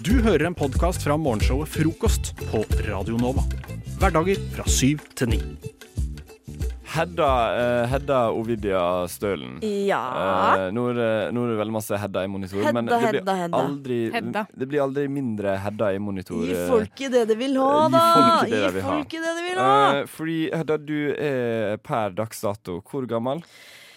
Du hører en podkast fra morgenshowet Frokost på Radio Nova. Hverdager fra syv til ni. Hedda, uh, Hedda Ovidia Stølen. Ja. Uh, nå, er det, nå er det veldig masse Hedda i monitor, Hedda, men det blir, Hedda, Hedda. Aldri, Hedda. det blir aldri mindre Hedda i monitor. Gi eh, folket det de vil ha, Gi da! folket det Gi de vil ha. folket det de vil ha! Uh, fordi Hedda, du er per dags dato hvor gammel?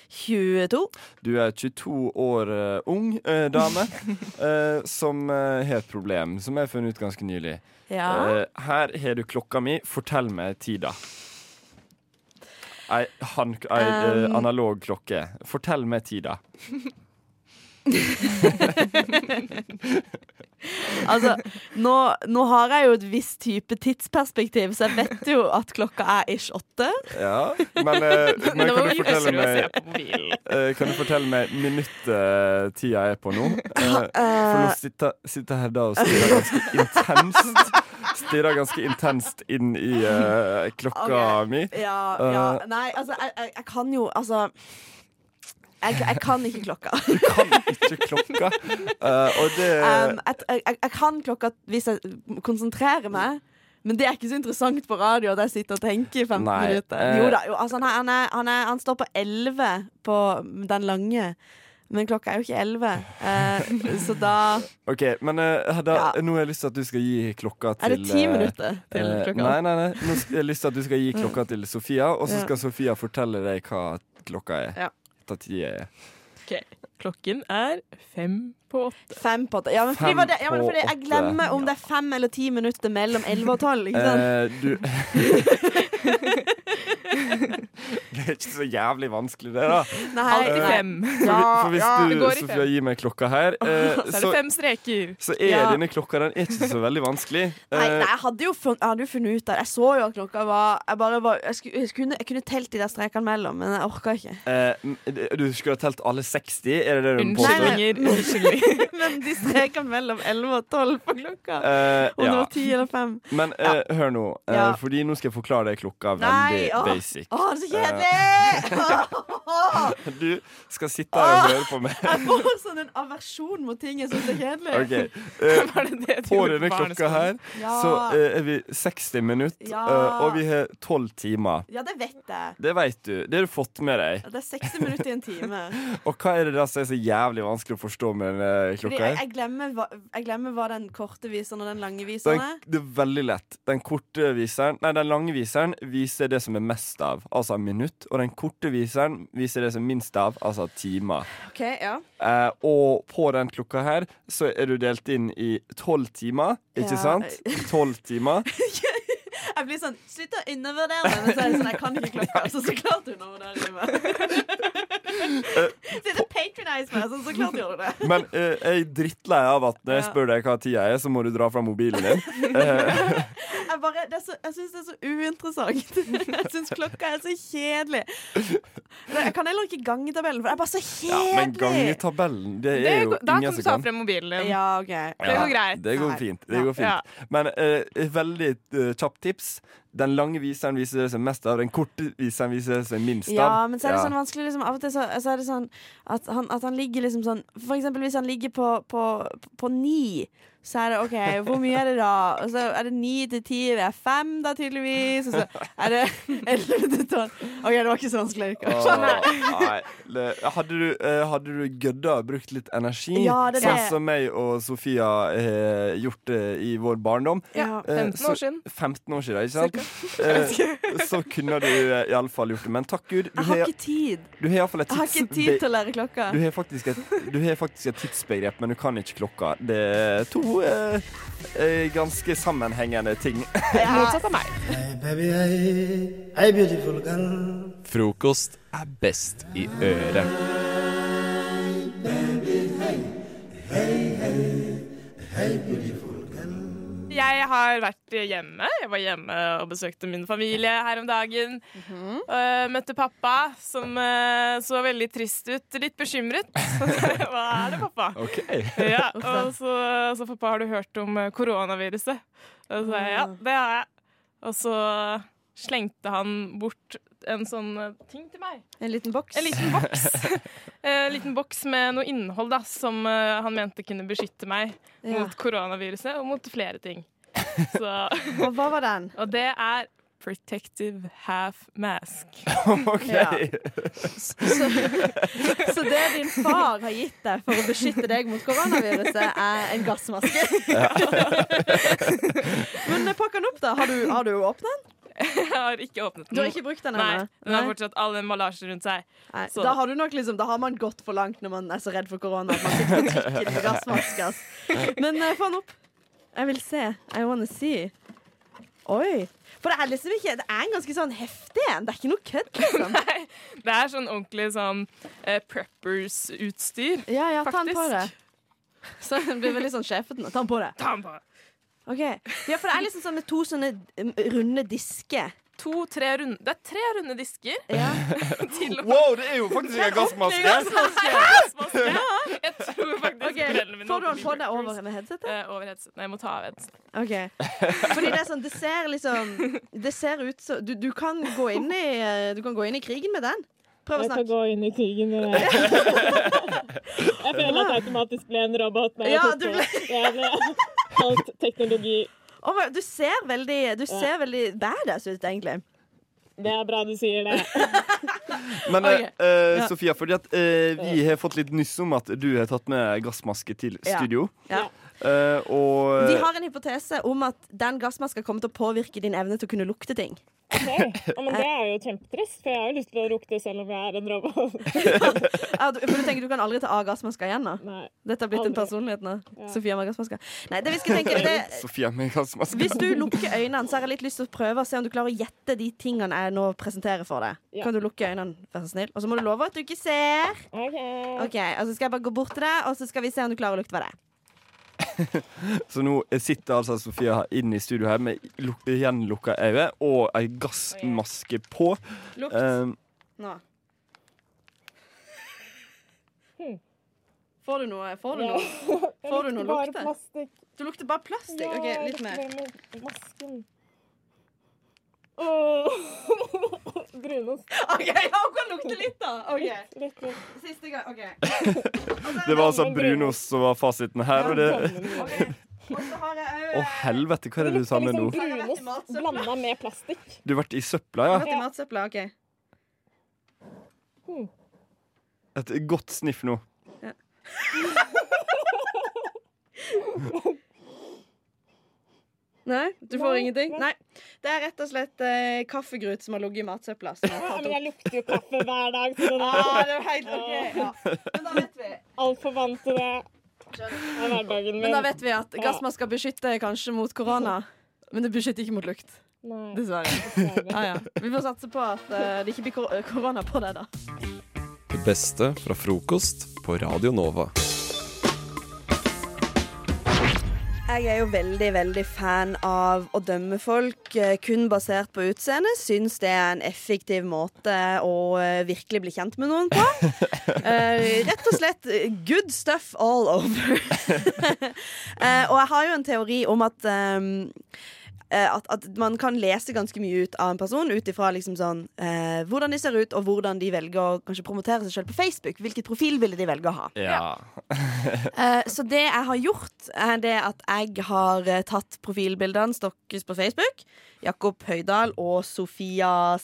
22. Du er 22 år uh, ung uh, dame eh, som har et problem, som jeg har funnet ut ganske nylig. Ja. Her har du klokka mi. Fortell meg tida. Ei, han, ei Um. analog klokke. Fortell meg tida. Altså, nå, nå har jeg jo et visst type tidsperspektiv, så jeg vet jo at klokka er ish åtte. Ja, men, eh, men kan, du fortelle meg, eh, kan du fortelle meg minuttet jeg er på nå? Eh, for nå sitter, sitter Hedda og stirrer ganske intenst Stirrer ganske intenst inn i eh, klokka okay. mi. Ja, ja. Nei, altså, jeg, jeg, jeg kan jo Altså jeg, jeg kan ikke klokka. Du kan ikke klokka. Uh, det Um, jeg, jeg, jeg kan klokka hvis jeg konsentrerer meg. Men det er ikke så interessant på radio at jeg sitter og tenker i 15 Nei, minutter. eh. Jo da, jo, altså, han, er, han, er, han, han står på 11 på den lange. Men klokka er jo ikke 11. Eh, så da OK, men uh, da, Ja. nå har jeg lyst til at du skal gi klokka til er det ti minutter til klokka. Nei, nei, nei. Nå har jeg lyst til at du skal gi klokka til Sofia, og så Ja. skal Sofia fortelle deg hva klokka er. Ja. Hva ti er. Klokken er fem på åtte. Fem på åtte. Ja, men fordi, var det, ja, men fordi jeg glemmer om det er fem eller ti minutter mellom 11 og 12. Ikke sant? Eh, du Det er ikke så jævlig vanskelig, det, da. Nei, alltid fem. For, for hvis ja, du, Sofia, fem. gir meg klokka her, eh, Så er det fem streker. så er Ja. denne klokka Den er ikke så veldig vanskelig. Nei, Eh, nei, jeg hadde jo funnet, jeg hadde funnet ut der. Jeg så jo at klokka var Jeg, bare var, jeg, skulle, jeg, kunne, jeg kunne telt de der strekene mellom, men jeg orka ikke. eh, du skulle ha telt alle 60? Er det det du? Unnskyldninger. Unnskyldninger. Men de strekene mellom 11 og 12 på klokka. Eh, Om det var 10 eller 5. Men eh, hør nå, eh, Ja. fordi nå skal jeg forklare deg klokka Nei, veldig åh. basic. Å, det er så kjedelig! Du skal sitte her og høre på meg. Jeg får sånn en aversjon mot ting jeg syns er kjedelig. Okay. eh, På denne klokka her Ja. så eh, er vi 60 minutter, Ja. eh, og vi har 12 timer. Ja, det vet jeg. Det vet du. Det har du fått med deg. Ja, Det er 60 minutter i en time. Og hva er det da som er så jævlig vanskelig å forstå med denne klokka jeg, her? jeg, glemmer hva, jeg glemmer hva den korte viseren og den lange viseren er. det er veldig lett. Den korte viseren Nei, den lange viseren viser det som er mest av, altså minutt. Og den korte viseren viser det som er minst av, altså timer. Ok, ja Eh, og på den klokka her så er du delt inn i tolv timer, ikke Ja. sant? Tolv timer. Jeg blir sånn Slutt å undervurdere meg. Men så er det sånn, jeg kan ikke klokka. Så så klart du undervurderer meg. Sitter og patronize meg, sånn, så klart gjør du det. Men eh, jeg er drittlei av at når jeg spør deg hva tida er, så må du dra fra mobilen din. Eh, Jeg, bare, det er så, jeg syns det er så uinteressant. Jeg syns klokka er så kjedelig. Jeg kan heller ikke gangetabellen, for det er bare så ja, men kjedelig. gangetabellen, det Det er jo går- Da ingen kan du ta frem mobilen din. Ja, OK. Det går greit. Det går fint. Det går fint. Ja. Men eh, veldig uh, kjapt tips. Den lange viseren viser det seg mest av, den korte viseren viser det seg minst av. Ja, men så er det Ja. sånn vanskelig liksom, Av og til så, så er det sånn at han, at han ligger liksom sånn For eksempel hvis han ligger på, på, på ni, så er det OK, hvor mye er det da? Og så er det ni til ti, det er fem da, tydeligvis. Og så er det elleve til tolv. OK, det var ikke så vanskelig. Åh, nei. Hadde du, eh, hadde du gødda og brukt litt energi, Ja, det er sånn det. som meg og Sofia har gjort det i vår barndom Ja. eh, 15 år siden. 15 år siden, ikke sant? Eh, så kunne du eh, iallfall gjort det. Men takk Gud, du Jeg har har, ikke tid. du har iallfall et Jeg har ikke tid til å lære klokka. du har, faktisk et, du har faktisk et tidsbegrep, men du kan ikke klokka. Det er to eh, eh, ganske sammenhengende ting. Motsatt av meg. Hey baby, hey, hey beautiful girl. Frokost er best i øret. Jeg har vært hjemme. Jeg var hjemme og besøkte min familie her om dagen. Uh, møtte pappa, som uh, så veldig trist ut. Litt bekymret. Hva er det, pappa? OK. Ja, og så, så pappa, har du hørt om eh, koronaviruset? Og så sa jeg ja, det har jeg. Og så slengte han bort en sånn eh, ting til meg. En liten boks. En liten boks. En liten boks med noe innhold da, som eh, han mente kunne beskytte meg Ja. mot koronaviruset og mot flere ting. Så, Og hva var den? og det er protective half mask. OK. Ja. Så, så det din far har gitt deg for å beskytte deg mot koronaviruset, er en gassmaske? Men pakk den opp, da. Har du, har du åpnet den? Jeg har ikke åpnet den. Du har ikke brukt den Nei, den har fortsatt all den malasjen rundt seg. Så- Da har liksom Da har man gått for langt når man er så redd for korona at man sitter og gassmaske. Men uh, få den opp. Jeg vil se. I wanna see. Oi. For det er liksom ikke Det er en ganske sånn heftig en. Det er ikke noe kødd, liksom. Nei, det er sånn ordentlig sånn uh, preppers-utstyr. Ja, ja, ta den på det. Så den blir veldig sånn sjefete. Ta den på det. Ta den på. Ok, Ja, for det er liksom sånn med to sånne um, runde disker. To, tre runde Det er tre runde disker. Ja. Til og Wow, det er jo faktisk en gassmaske! gassmaske. Jeg tror faktisk Ok, mine Får du den på deg over med headsetet? Eh, over headset. Nei, jeg må ta av headset. Ok Fordi det er sånn Det ser liksom Det ser ut som du, du kan gå inn i eh, Du kan gå inn i krigen med den. Prøv å Jeg kan snakke. gå inn i krigen med den Jeg føler at jeg automatisk ble en robot. Når jeg Ja, tok du på. ble alt teknologi. Oh, du ser veldig Du ser veldig badass ut, egentlig. Det er bra du sier det. Men okay. eh, eh, Ja. Sofia, fordi at eh, vi har fått litt nyss om at du har tatt med gassmaske til Ja. studio. Ja. Eh, og Vi har en hypotese om at den gassmaska kommer til å påvirke din evne til å kunne lukte ting. Okay. Ja, men det er jo kjempetrist, for jeg har jo lyst til å lukte selv om jeg er en robot. Ja, du, for du tenker du kan aldri ta av gassmaska igjen da Nei. Dette har blitt en personlighet nå. Ja. Sofia med gassmaska. Nei, det vi skal tenke det, Sofia med gassmaska. Hvis du lukker øynene, så har jeg litt lyst til å prøve å se om du klarer å gjette de tingene jeg nå presenterer for deg. Ja. Kan du lukke øynene, vær så snill? Og så må du love at du ikke ser. Ok. okay og så skal jeg bare gå bort til deg, og så skal vi se om du klarer å lukte hva det er. Så nå sitter altså Sofia inne i studio her med luk gjenlukka øyne og ei gassmaske på. Lukt Um, nå. Får du noe? Får du noe? Får du noe lukte? Du lukter bare plastikk. OK, litt mer. Masken. Brunost. OK, ja, hun kan lukte litt, da. OK. Litt, litt. Siste gang. OK. det var altså brunost som var fasiten her. Og det Å, helvete, hva er det du sa med nå? Liksom brunost blanda med plastikk. Du har vært i søpla, ja? Vært i matsøpla. OK. Et godt sniff nå. Nei, du får Nei, ingenting? nei. Det er rett og slett eh, kaffegrut som har ligget i matsøpla. Som jeg har men jeg lukter jo kaffe hver dag, så det Ah, det er helt ok. Ja. Men da vet vi altfor vant til det. Det er hverdagen Men da vet vi at gassmasker beskytter kanskje mot korona. Men det beskytter ikke mot lukt. Nei, Dessverre. dessverre. Ja, ja. Vi får satse på at eh, det ikke blir kor korona på deg, da. Det beste fra frokost på Radio Nova. Jeg er jo veldig, veldig fan av å dømme folk eh, kun basert på utseende. Syns det er en effektiv måte å eh, virkelig bli kjent med noen på. Eh, rett og slett good stuff all over. Og jeg har jo en teori om at eh, at, at man kan lese ganske mye ut av en person ut ifra liksom sånn, eh, hvordan de ser ut, og hvordan de velger å kanskje promotere seg selv på Facebook. Hvilket profilbilde de velger å ha. Ja. Eh, så det jeg har gjort, er det at jeg har eh, tatt profilbildene Stokkes på Facebook. Jakob Høydahl og Sofia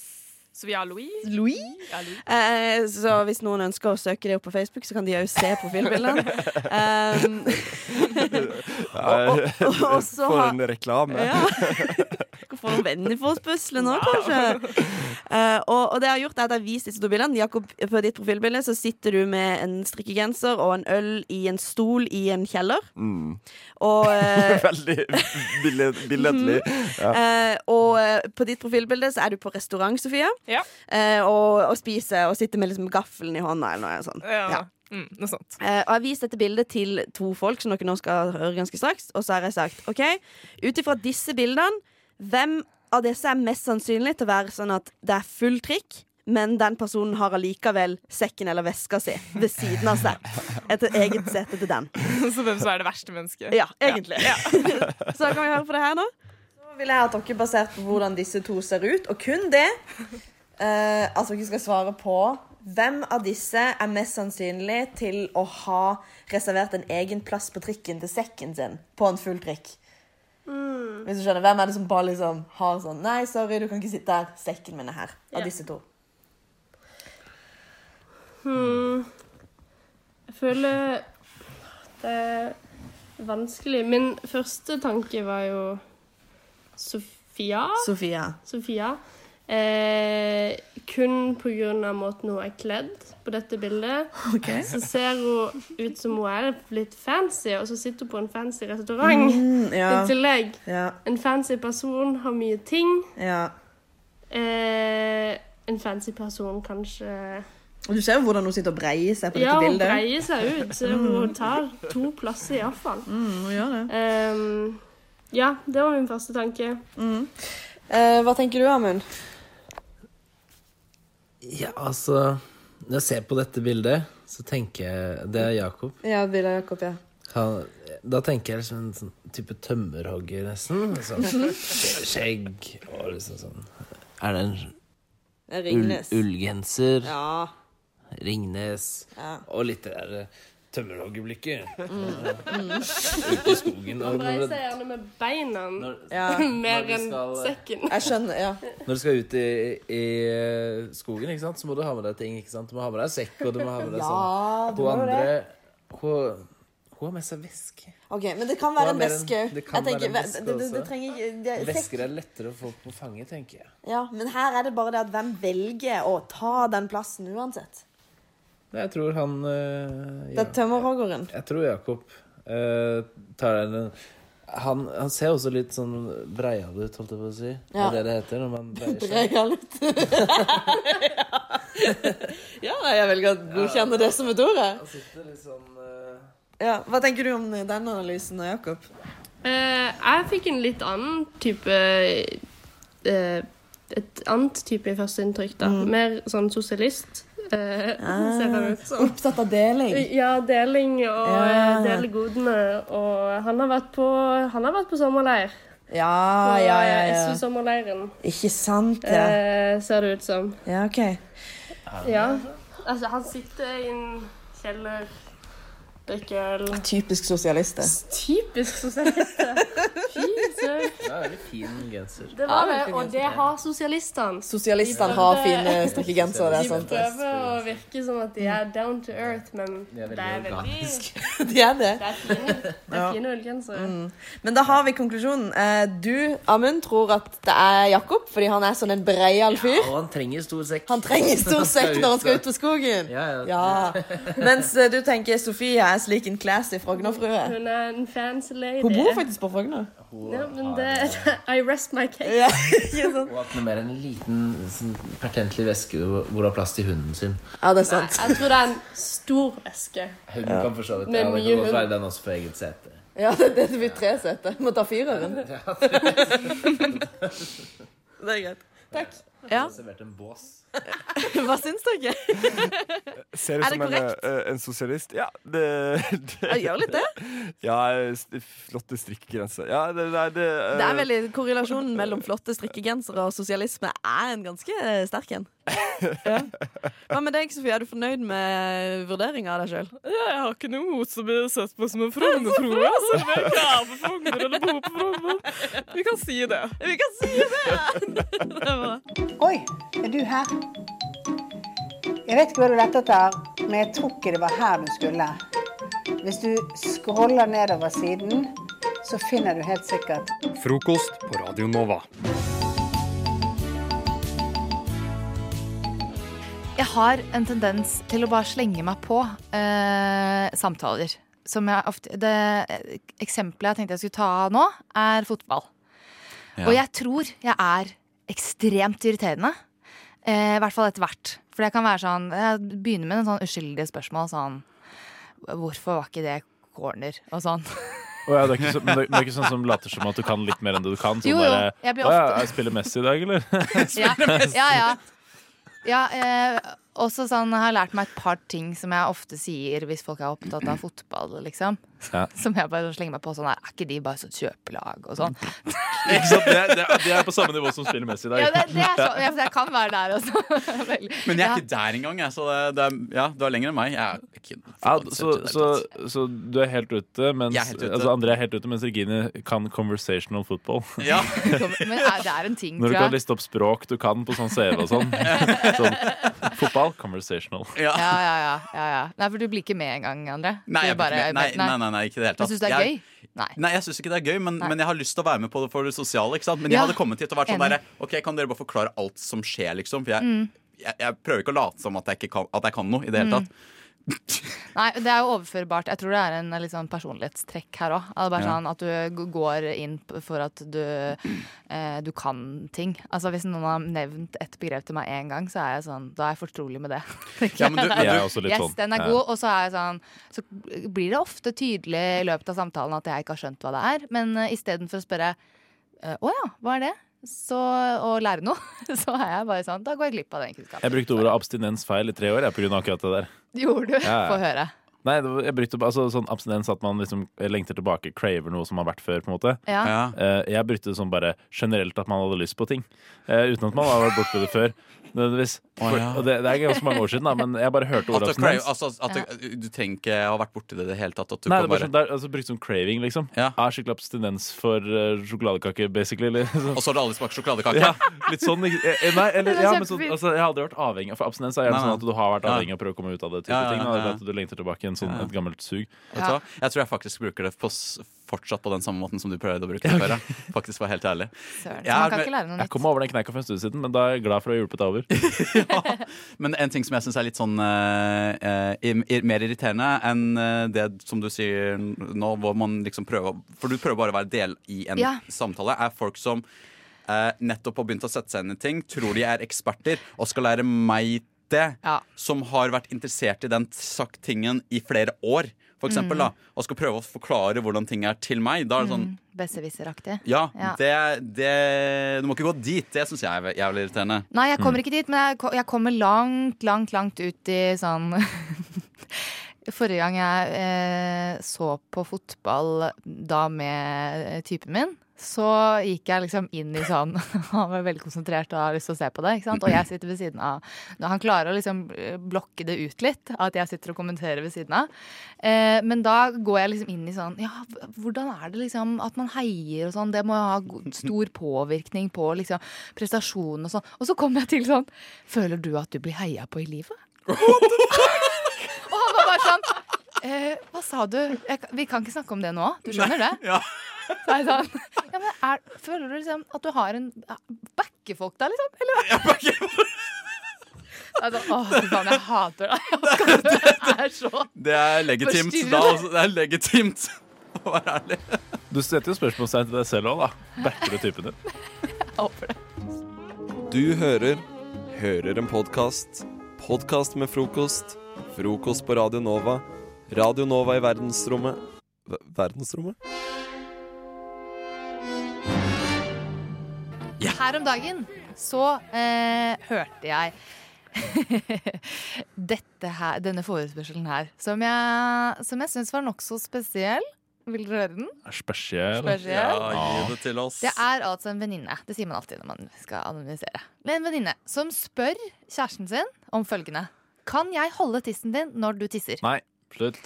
S- Sofia Louise. Louis. Ja, Louis. Eh, så hvis noen ønsker å søke det opp på Facebook, så kan de òg se profilbildene. Um, og- og så For en reklame. ja. Skal få noen venner for oss pusle nå, kanskje. Uh, og, og det jeg har gjort, er at jeg har vist disse to bildene. Jakob, på ditt profilbilde så sitter du med en strikkegenser og en øl i en stol i en kjeller. Mm. Og, uh, Veldig billedlig. billedlig. Ja. Uh, og på ditt profilbilde så er du på restaurant, Sofie, Ja. eh, og, og spiser og sitter med liksom gaffelen i hånda eller noe sånt. Ja. Ja. Mm, noe sånt. Eh, og jeg har vist dette bildet til to folk som dere nå skal høre ganske straks. Og så har jeg sagt OK, ut ifra disse bildene, hvem av disse er mest sannsynlig til å være sånn at det er full trikk, men den personen har allikevel sekken eller veska si ved siden av seg? Et eget sete til den. Så hvem som er det verste mennesket? Ja, egentlig. så da kan vi høre på det her nå. Så vil jeg at dere, basert på hvordan disse to ser ut, og kun det, uh, at dere skal svare på hvem av disse er mest sannsynlig til å ha reservert en egen plass på trikken til sekken sin på en full trikk. Hvis du skjønner, Hvem er det som bare liksom har sånn Nei, sorry, du kan ikke sitte her. Sekken min er her. Av Ja. disse to. Hmm. Jeg føler det er vanskelig. Min første tanke var jo Sofia. Sofia. Sofia. Eh, kun av måten hun er kledd på dette bildet. Okay. Så ser hun ut som hun er litt fancy, og så sitter hun på en fancy restaurant Mm, ja. i tillegg. Ja. En fancy person har mye ting. ja. Eh, en fancy person kanskje du ser jo hvordan hun sitter og breier seg på Ja, dette hun bildet. breier seg ut. Så hun tar to plasser iallfall. Mm, hun gjør det. Um, ja, det var min første tanke. Eh, hva tenker du, Amund? Ja, altså Når jeg ser på dette bildet, så tenker jeg Det er Jakob. Ja, Bilde Jakob, ja. Han, da tenker jeg liksom en sånn type tømmerhogger, nesten. Sånn skjegg og liksom sånn Er det en ull, Ringnes. ullgenser? Ja. Ringnes. Ja. Og litt det der eh, Mm. Ute i skogen. Man reiser gjerne med beina når, ja. mer enn sekken. Jeg skjønner. ja. når du skal ut i, i eh, skogen, ikke sant, så må du ha med deg ting. ikke sant? Du må ha med deg sekk, og du må ha med deg sånn. Ja, du Hun andre hun, hun har med seg væske. Ok, Men det kan være en veske òg. det veske er lettere å få på fanget, tenker jeg. Ja, Men her er det bare det at hvem velger å ta den plassen uansett? Jeg tror han eh, Det er tømmerhoggeren. Jeg tror Jakob uh, tar den han, han ser også litt sånn breial ut, holdt jeg på å si. Ja. Det er det det heter når man breier seg. Breier litt. ja, jeg velger å godkjenne det som et ord. jeg. Sånn uh... Ja, Hva tenker du om den analysen av Jakob? Uh, jeg fikk en litt annen type uh, Et annet type førsteinntrykk, da. Mer sånn sosialist. Eh, ser ut som. Opptatt av deling? Ja, deling og Ja. eh, dele godene. Og han har vært på, han har vært på sommerleir. Ja, På ja, ja. eh, ja. SU-sommerleiren, Ikke sant, ja. eh, ser det ut som. Ja, OK. Ja. Altså, han sitter i en kjeller, drikker øl. Typisk sosialister. Typisk sosialister. Fy søren. Det var veldig fin genser. Det var det, og det har sosialistene. Sosialistene har fine strikkegensere. Det De er prøver å virke som at de er down to earth, men De er det veldig er veldig organiske. De er det. Det er fine, det er fine ullgensere. Men da har vi konklusjonen. Eh, Du, Amund, tror at det er Jakob fordi han er sånn en breial fyr. Og han trenger stor sekk. Han trenger stor sekk når han skal ut på skogen. Ja, ja. Ja. Mens eh, du tenker Sofie er slik en classy Frogner-frue. Hun er en fancy lady. Hun bor faktisk på Frogner. Ja, men det I rest my case. Ja, ikke sant? Og at er mer en liten sånn, pertentlig veske hvor det er plass til hunden sin. Ja, det er sant. Jeg tror det er en stor veske. Hunden kan for så vidt ja, det kan godt være den også på eget sete. Ja, det, det blir tre seter. Må ta fireren. Det er greit. Takk. Ja, Servert en bås. Hva syns dere? Ser Er ut som en, eh, en sosialist. Ja, det, det Jeg gjør litt det. Ja, flotte strikkegrenser. Ja, det, det, det, eh, Det er veldig Korrelasjonen mellom flotte strikkegensere og sosialisme er en ganske sterk en. Ja. Hva med deg, Sofie? Er du fornøyd med vurderinga av deg sjøl? Ja, jeg har ikke noe mot som blir sett på som en Frogner-frue. Om jeg ikke er på Frogner eller bor på Frogner. Vi kan si det. Vi kan si det! det. Oi, er du her? Jeg vet ikke hva du lette etter, men jeg tror ikke det var her du skulle. Hvis du scroller nedover siden, så finner du helt sikkert Frokost på Radio Nova. Jeg har en tendens til å bare slenge meg på eh, samtaler. Som jeg ofte, det eksempelet jeg tenkte jeg skulle ta nå, er fotball. Ja. Og jeg tror jeg er ekstremt irriterende. Eh, I hvert fall etter hvert. For det kan være sånn Jeg begynner med en sånn uskyldige spørsmål sånn Hvorfor var ikke det corner? Og sånn. Oh, ja, det, er ikke så, men det, det er ikke sånn som later som at du kan litt mer enn det du kan. Sånn Jo, jo, derre, jeg blir Å ja, jeg spiller Messi i dag, eller? Ja, ja. ja. ja eh, også sånn, jeg har lært meg et par ting som jeg ofte sier hvis folk er opptatt av fotball, liksom. Ja. Som jeg bare slenger meg på sånn her, er ikke de bare sånn kjøpelag og sånn? Ikke sant? Det, det, det er på samme nivå som spiller Messi i dag. Ja, det, det er så, ja, jeg kan være der også. Men jeg er ikke der engang, jeg, så det, det er, ja, du er lenger enn meg. Jeg er ikke Ja, så, så, så du er helt ute, mens er helt ute. Altså, André er helt ute, mens Regine kan conversational football. Ja. Men det er en ting, Når du kan liste opp språk du kan på sånn CV og sånn. sånn. Fotball, conversational. Ja, ja, ja, ja, ja. Nei, for du blir ikke med engang, André. Nei, nei, nei, nei, nei, ikke i det hele tatt. Jeg syns det er Jeg- gøy? Nei. Nei, jeg syns ikke det er gøy, men, men jeg har lyst til å være med på det for det sosiale. ikke sant? Men jeg Ja. hadde kommet hit og vært sånn derre OK, kan dere bare forklare alt som skjer, liksom? For jeg, Mm. jeg, jeg prøver ikke å late som at jeg, ikke kan, at jeg kan noe i det hele Mm. Nei, det er jo overførbart. Jeg tror det er en sånn personlighetstrekk her òg. Bare sånn at du går inn for at du, eh, du kan ting. Altså Hvis noen har nevnt et begrep til meg én gang, så er jeg sånn Da er jeg fortrolig med det. Ja, men du- men er også litt yes, sånn. den er Ja. god. Og så er jeg sånn Så blir det ofte tydelig i løpet av samtalen at jeg ikke har skjønt hva det er. Men uh, istedenfor å spørre Å uh, ja, hva er det? Så, og lære noe, så er jeg bare sånn Da går jeg glipp av den kunnskapen. Jeg brukte ordet abstinensfeil i tre år jeg, på akkurat det der. Gjorde du? Ja, ja. Få høre. Nei, det var- jeg brukte altså, sånn abstinens at man liksom lengter tilbake, craver noe som har vært før. på en måte Ja. Ja. Eh, Jeg brukte sånn bare generelt at man hadde lyst på ting. eh, uten at man har vært borti det før. Nødvendigvis. For, ja. og det, det er ganske mange år siden, da, men jeg bare hørte ordet crave, altså, at du, du trenger ikke ha vært borti det i det hele tatt. At du Nei, det er bare sånn, det er, altså, brukt som craving, liksom. Ja. Er skikkelig abstinens for uh, sjokoladekake, basically. Liksom. Og så har du aldri smakt sjokoladekake? Ja, litt sånn. ikke- eh, Nei, eller, er ja, men så, altså, jeg har aldri vært avhengig av For abstinens er sånn at du har vært avhengig av å prøve å komme ut av det. type Ja, ja, ting ja, da. At du lengter tilbake i en sånn, et gammelt sug. Jeg tror jeg faktisk bruker det på, fortsatt på den samme måten som du prøvde å bruke det før. ja. Faktisk, var helt ærlig. Søren. Jeg Man er kan ikke lære noe Jeg kom over den kneika for en stund siden, men da er jeg glad for å ha hjulpet deg over. Men en ting som jeg syns er litt sånn uh, eh, mer irriterende enn eh, det som du sier nå, hvor man liksom prøver For du prøver bare å være del i en Ja. samtale, er folk som eh, nettopp har begynt å sette seg inn i ting, tror de er eksperter og skal lære meg det, som har vært interessert i den sagt tingen i flere år, for eksempel, Mm. da, og skal prøve å forklare hvordan ting er til meg. Da er det sånn Mm, Besserwisser-aktig. Ja, Ja. Det, det Du må ikke gå dit. Det syns jeg er jævlig irriterende. Nei, jeg kommer ikke dit, men jeg, jeg kommer langt, langt, langt ut i sånn Forrige gang jeg eh, så på fotball da med eh, typen min, så gikk jeg liksom inn i sånn Han var veldig konsentrert og har lyst til å se på det. Og jeg sitter ved siden av Han klarer å liksom eh, blokke det ut litt, at jeg sitter og kommenterer ved siden av. Eh, men da går jeg liksom inn i sånn Ja, hvordan er det liksom at man heier og sånn? Det må ha stor påvirkning på liksom prestasjonen og sånn. Og så kommer jeg til sånn Føler du at du blir heia på i livet? Og han var bare sånn eh, Hva sa du? Jeg, vi kan ikke snakke om det nå. Du skjønner det? Ja. Så er jeg sånn ja, men er, Føler du liksom at du har en Backer folk da, liksom? Eller? Det er sånn, Åh, fy faen, jeg hater deg. Det er så Det er legitimt. Da, altså, det er legitimt å være ærlig. Du setter jo spørsmålstegn til deg selv òg, da. Backer du typen din? Jeg håper det. Du hører Hører en podkast. Podkast med frokost. Frokost på Radio Nova. Radio Nova i verdensrommet v Verdensrommet? Her om dagen så eh, hørte jeg dette her, denne forespørselen her, som jeg, som jeg syns var nokså spesiell. Vil dere høre den? Spesiell. Spesiell. Ja, gi det til oss. Det er altså en venninne. Det sier man alltid når man skal anonymisere. Men en venninne som spør kjæresten sin om følgende. Kan jeg holde tissen din når du tisser? Nei, slutt.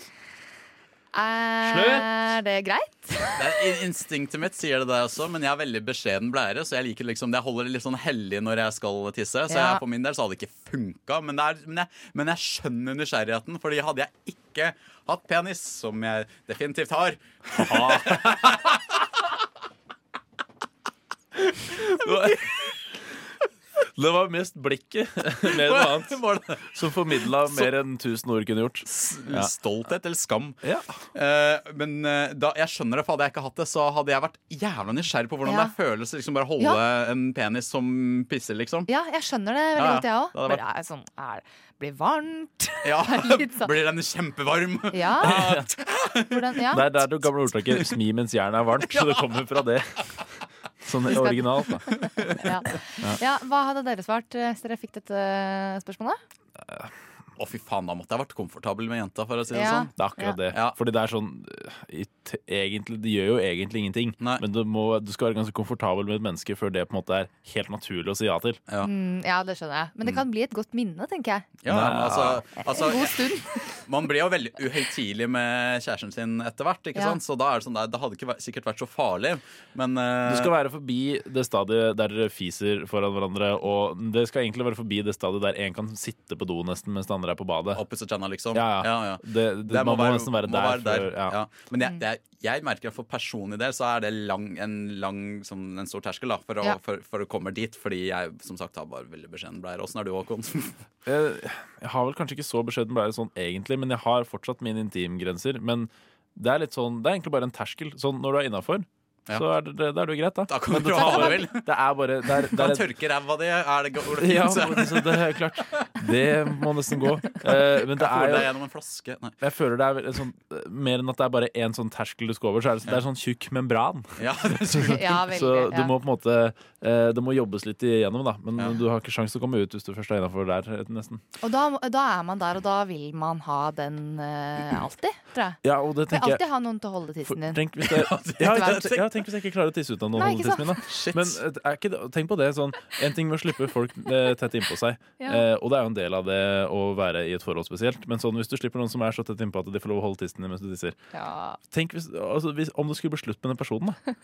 Er det greit? Det er, instinktet mitt sier det der også, men jeg har veldig beskjeden blære. Så jeg liker liksom, jeg holder det litt sånn hellig når jeg skal tisse. Så Ja. jeg, for min del så hadde det ikke funka. Men, er, men, jeg, men jeg skjønner nysgjerrigheten, Fordi hadde jeg ikke hatt penis, som jeg definitivt har Det var mest blikket mer enn annet som formidla mer enn 1000 ord kunne gjort. Ja. Stolthet eller skam. Ja. Uh, men uh, da, jeg skjønner det, for hadde jeg ikke hatt det, så hadde jeg vært jævla nysgjerrig på hvordan Ja. det føles liksom bare holde en penis som pisser, liksom. Ja, jeg skjønner det veldig Ja, ja. godt, jeg òg. Bare er sånn er, Blir varmt. Ja, sånn. Blir den kjempevarm? Ja. Hvordan, ja. Det er der du gamle ordtaket 'smi mens jernet er varmt'. Så det kommer fra det. Sånn originalt, da. Ja. ja, Hva hadde dere svart eh, hvis dere fikk dette spørsmålet? Å, fy faen, da måtte jeg vært komfortabel med jenta, for å si det sånn. Det er akkurat det. Ja. Fordi det er sånn egentlig, Det gjør jo egentlig ingenting, men du, må, du skal være ganske komfortabel med et menneske før det på en måte er helt naturlig å si ja til. Mm, ja, det skjønner jeg. Men det kan bli et godt minne, tenker jeg. Ja, men altså, altså, en god stund. Man blir jo veldig uhøytidelig med kjæresten sin etter hvert. ikke Ja. sant? Så da er Det sånn, der, det hadde ikke vært, sikkert vært så farlig. Men uh... Du skal være forbi det stadiet der dere fiser foran hverandre, og det skal egentlig være forbi det stadiet der en kan sitte på do nesten mens den andre er på badet. Opposite channel, liksom. Ja, ja. Ja, ja. Det, det, man må, nesten være må der. være der. For, ja. Ja. Men jeg, det er, jeg merker at for personlig del så er det lang, en lang sånn, en stor terskel da, for, å, Ja. for, for å komme dit. Fordi jeg som sagt har bare veldig beskjeden bleier. Åssen er du, Håkon? Jeg, jeg har vel kanskje ikke så beskjeden bleier sånn egentlig, men jeg har fortsatt mine intimgrenser. Men det er litt sånn, det er egentlig bare en terskel. Sånn når du er innafor, Ja. så er det, da er det jo greit, da. Da kan Men du det ha det, hva du vil. Det er bare det er, det er tørker ræva di. Er det går det Ja, så det er klart. Det må nesten gå. Eh, men det Kan fôre er deg jo gjennom en flaske. Nei. jeg føler det er sånn, Mer enn at det er bare én sånn terskel du skal over, så er det, det er sånn tjukk membran. Ja, det er så- Ja, veldig, så du må på en måte eh, Det må jobbes litt igjennom, da. Men du har ikke sjanse til å komme ut hvis du først er innafor der, nesten. Og da, da er man der, og da vil man ha den eh, alltid, tror jeg. Ja, og det tenker jeg alltid ha noen til å holde tissen din. Tenk hvis, det, ja, tenk, ja, tenk hvis jeg ikke klarer å tisse ut av noen Nei, holde ikke min. Da. Men eh, er ikke, det- tenk på det sånn En ting med å slippe folk eh, tett innpå seg, Ja. eh, og det er jo en del av det å være i et forhold spesielt, men sånn hvis du slipper noen som er så tett innpå at de får lov å holde tissen din mens du tisser Ja. Tenk hvis, altså, hvis, om det skulle bli slutt med den personen, da.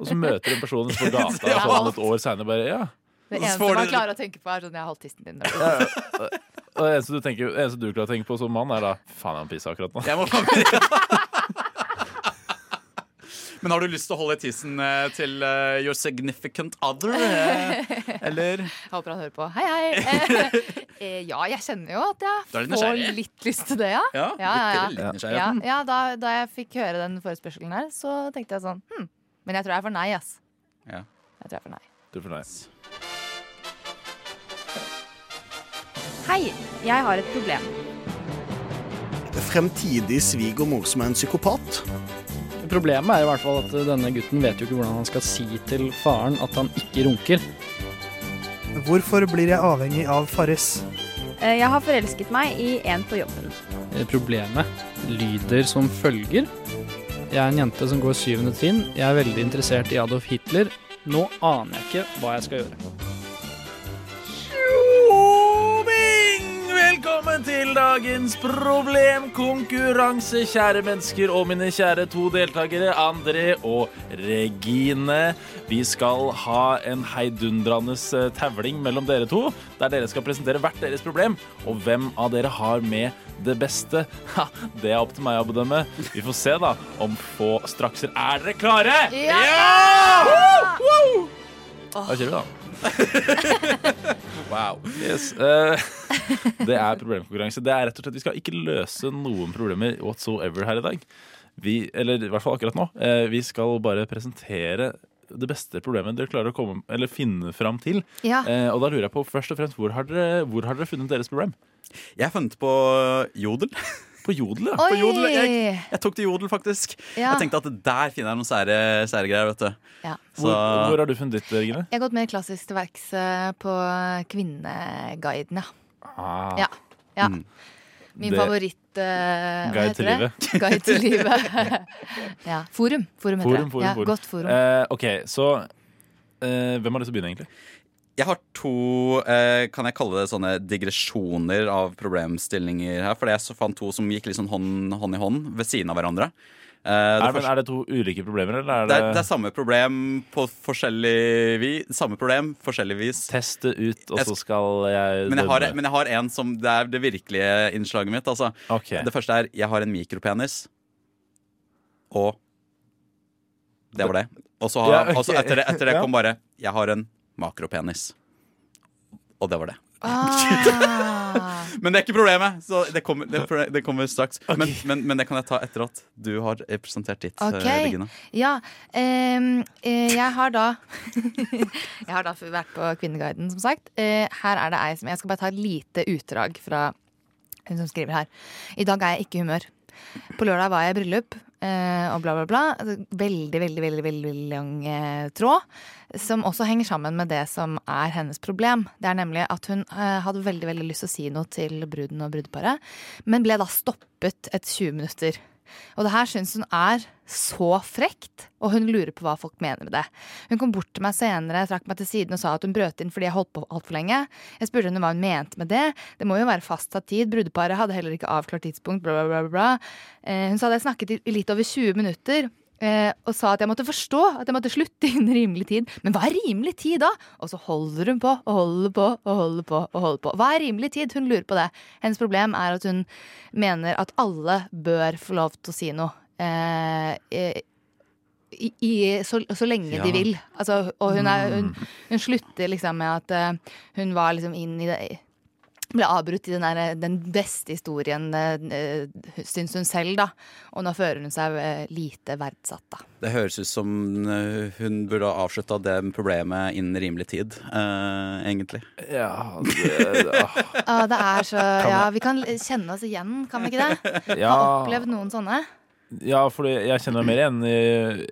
Og så møter du en person på gata Ja. sånn et år seinere bare Ja. Det eneste man klarer å tenke på, er sånn 'jeg har holdt tissen din'. Ja, ja. Og det eneste du, tenker, det eneste du klarer å tenke på som mann, er da Faen, jeg må pisse akkurat nå. Jeg må Men har du lyst til å holde tissen eh, til uh, your significant other? eh, Eller? Jeg håper han hører på. Hei, hei! Eh, ja, jeg kjenner jo at er jeg får litt lyst til det, ja. Ja, ja, ja, ja. ja, ja da, da jeg fikk høre den forespørselen her, så tenkte jeg sånn hm, Men jeg tror jeg er for nei, ass. Ja. Jeg tror jeg er for nei. Du får nei. Hei, jeg har et problem. Fremtidig svigermor som er en psykopat. Problemet er i hvert fall at denne gutten vet jo ikke hvordan han skal si til faren at han ikke runker. Hvorfor blir jeg avhengig av Farris? Eh, Jeg har forelsket meg i en på jobben. Eh, Problemet lyder som følger. Jeg er en jente som går syvende trinn. Jeg er veldig interessert i Adolf Hitler. Nå aner jeg ikke hva jeg skal gjøre. Velkommen til dagens problemkonkurranse, kjære mennesker og mine kjære to deltakere, André og Regine. Vi skal ha en heidundrende tavling tevling mellom dere to, der dere skal presentere hvert deres problem. Og hvem av dere har med det beste? Ha, det er opp til meg å bedømme. Vi får se, da, om få strakser. Er dere klare? Ja! Woo! Da kjører vi, da. wow. Yes. Uh, det er problemkonkurranse. Det er rett og slett Vi skal ikke løse noen problemer whatsoever her i dag. Vi, eller i hvert fall akkurat nå. Uh, vi skal bare presentere det beste problemet dere klarer å komme, eller finne fram til. Ja. Uh, og da lurer jeg på først og fremst, hvor har dere, hvor har dere funnet deres problem? Jeg har funnet på Jodel. På Jodel, ja. På Jodel. Jeg, jeg tok til Jodel, faktisk. Ja. Jeg tenkte at der finner jeg noen sære, sære greier. vet du. Ja. Så, Hvor, hvor har du funnet ditt, Regine? Jeg har gått mer klassisk til verks eh, på Kvinneguiden, ja. Ah. Ja. ja. Mm. Min Det- favoritt uh, Guide til livet. Guide til livet. ja. Forum. Forum heter Forum, det. ja, forum. Godt forum. Uh, OK, så uh, hvem har lyst til å begynne, egentlig? Jeg har to eh, kan jeg kalle det sånne digresjoner av problemstillinger her. For jeg så fant to som gikk litt sånn hånd, hånd i hånd ved siden av hverandre. Eh, det, Er, første, er det to ulike problemer, eller er det, det, er, det er samme problem på forskjellig vis. Samme problem, forskjellig vis. Test det ut, og Jeg så skal jeg Men jeg, har, men jeg har en som Det er det virkelige innslaget mitt. Altså. Okay. Det første er jeg har en mikropenis. Og det var det. Og så har, Ja, okay. etter det, etter det kom bare jeg har en makropenis. Og det var det. Ah. Men det er ikke problemet, så det kommer, det, det kommer straks. Men, men, men det kan jeg ta etter at du har presentert ditt, Ok, eh, Regina. Ja. Um, eh, jeg har da Jeg har da vært på Kvinneguiden, som sagt. Eh, her er det ei som Jeg skal bare ta et lite utdrag fra hun som skriver her. I dag er jeg ikke i humør. På lørdag var jeg i bryllup. Eh, og bla, bla, bla. Altså, Veldig, veldig, veldig, veldig, lang eh, tråd. Som også henger sammen med det som er hennes problem. Det er nemlig at hun eh, hadde veldig veldig lyst til å si noe til bruden og brudeparet, men ble da stoppet et 20 minutter. Og det her syns hun er så frekt, og hun lurer på hva folk mener med det. Hun kom bort til meg senere, trakk meg til siden og sa at hun brøt inn fordi jeg holdt på altfor lenge. Jeg spurte henne hva hun mente med det. Det må jo være fastsatt tid. Brudeparet hadde heller ikke avklart tidspunkt, bla, bla, bla. bla. Eh, Hun sa at jeg snakket i litt over 20 minutter. Eh, Og sa at jeg måtte forstå at jeg måtte slutte innen rimelig tid. Men hva er rimelig tid da? Og så holder hun på og holder på og holder på. og holder på. Hva er rimelig tid? Hun lurer på det. Hennes problem er at hun mener at alle bør få lov til å si noe. Eh, i, i, så, så lenge Ja. de vil. Altså, og hun, er, hun, Mm. hun slutter liksom med at uh, hun var liksom inn i det ble avbrutt i den, der, den beste historien, uh, syns hun selv, da. Og nå føler hun seg eh, lite verdsatt, da. Det høres ut som eh, hun burde ha avslutta det problemet innen rimelig tid, eh, egentlig. Ja, det, Ah, det er så Ja, vi kan kjenne oss igjen, kan vi ikke det? Ja. Har opplevd noen sånne. Ja, for jeg kjenner meg mer igjen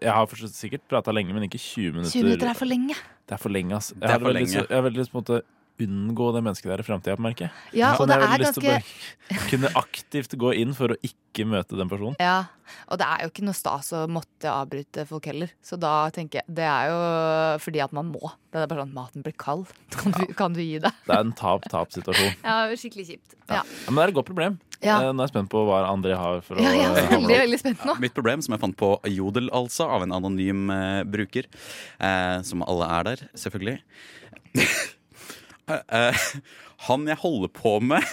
Jeg har sikkert prata lenge, men ikke 20 minutter. 20 minutter er for lenge. Det er for lenge, ass. Veldig Jeg har veldig lyst på en måte unngå det mennesket der i framtida, merker jeg. Ja, og Sånn, det jeg har lyst til å ganske- bare Kunne aktivt gå inn for å ikke møte den personen. Ja, og det er jo ikke noe stas å måtte avbryte folk heller. Så da tenker jeg Det er jo fordi at man må. Det er bare sånn maten blir kald. Kan du, kan du gi deg? Det er en tap-tap-situasjon. Ja, skikkelig kjipt. Ja. Ja, men det er et godt problem. Ja. Eh, Nå er jeg spent på hva André har for å, Ja, jeg er veldig, veldig spent nå. Mitt problem, som jeg fant på Jodel, altså, av en anonym eh, bruker, eh, som alle er der, selvfølgelig Han jeg holder på med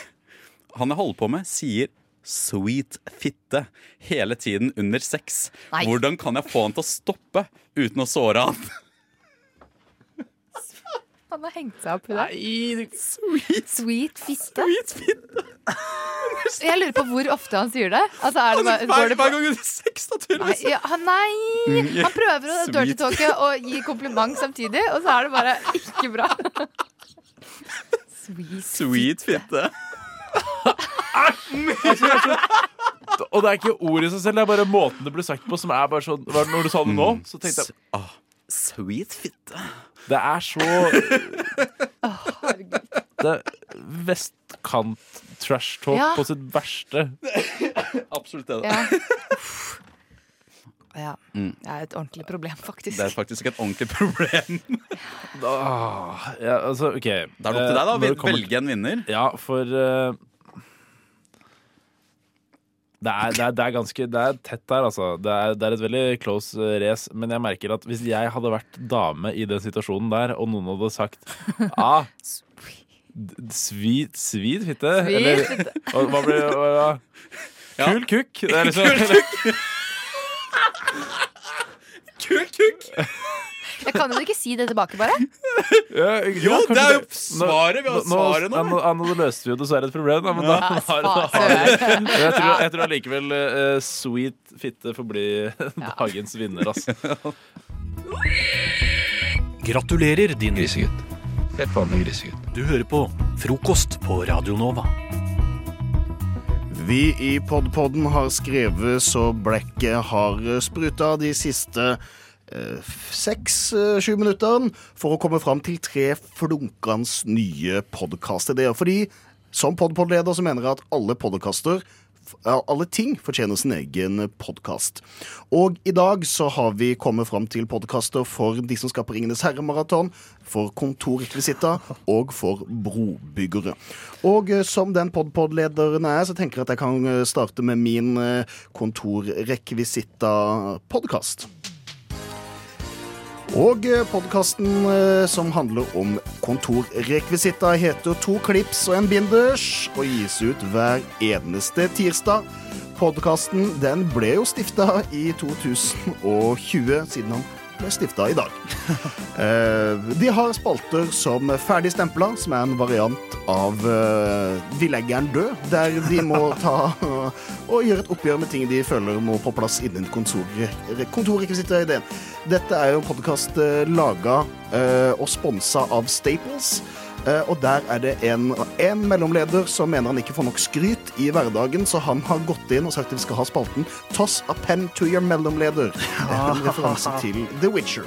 Han jeg holder på med, sier Sweet fitte hele tiden under sex. Nei. Hvordan kan jeg få han til å stoppe uten å såre han? Han har hengt seg opp i det. Sweet, Sweet fitte. Jeg lurer på hvor ofte han sier det. Altså, er det bare, går det Hver gang det er sex, naturligvis. Nei, ja, han- nei! Mm, Han prøver å sweet. dirty talke og gi kompliment samtidig, og så er det bare ikke bra. Sweet. Sweet fitte. Og det er ikke ordet i seg selv, det er bare måten det ble sagt på som er bare sånn Når du sa det nå, så tenkte jeg Ah, Sweet fitte. Det er så Det er vestkant-trash talk Ja. på sitt verste. Absolutt det. Ja. ja. Mm. Det er et ordentlig problem, faktisk. Det er faktisk et ordentlig problem. da, ja, altså, ok Da er det opp til deg, da. Eh, kommer- Velge en vinner. Ja, for uh... det, er, det, er, det er ganske Det er tett der, altså. Det er, det er et veldig close eh, race. Men jeg merker at hvis jeg hadde vært dame i den situasjonen der, og noen hadde sagt ah, Svid, Sweet, sweet fitte? Sweet Eller hva blir det? Ja. Kul kukk. Det er liksom, Kul kukk. Jeg kan jo ikke si det tilbake, bare. Ja, Jo, kanskje det er jo svaret. Vi har svaret nå. nå, nå, nå løste vi jo dessverre et problem, da, men da, Ja. har, da har vi Men jeg tror, jeg tror allikevel eh, sweet fitte får bli dagens vinner, altså. Gratulerer, din grisegutt. Du hører på Frokost på Radio Nova. Vi i Podpodden har skrevet så blekket har spruta de siste seks-sju minuttene for å komme fram til tre flunkende nye podkastideer. Fordi som podpod-leder så mener jeg at alle podkaster alle ting fortjener sin egen podkast. Og i dag så har vi kommet fram til podkaster for de som skal på Ringenes herre-maraton, for kontorrekvisitter og for brobyggere. Og eh, som den podpod-lederen er, så tenker jeg at jeg kan eh, starte med min eh, kontorrekvisitta-podkast. Og podkasten som handler om kontorrekvisitter, heter To klips og en binders og gis ut hver eneste tirsdag. Podkasten ble jo stifta i 2020, siden han ble stifta i dag. Eh, De har spalter som Ferdig stempla, som er en variant av eh, Vi legger den død, der de må ta og gjøre et oppgjør med ting de føler må på plass innen kontor- kontorrekvisitter-ideen. Dette er jo en podkast laga og sponsa av Staples. Eh, Og der er det en, en mellomleder som mener han ikke får nok skryt i hverdagen, så han har gått inn og sagt at vi skal ha spalten 'Toss a pen to your mellomleder'. En referanse til The Witcher.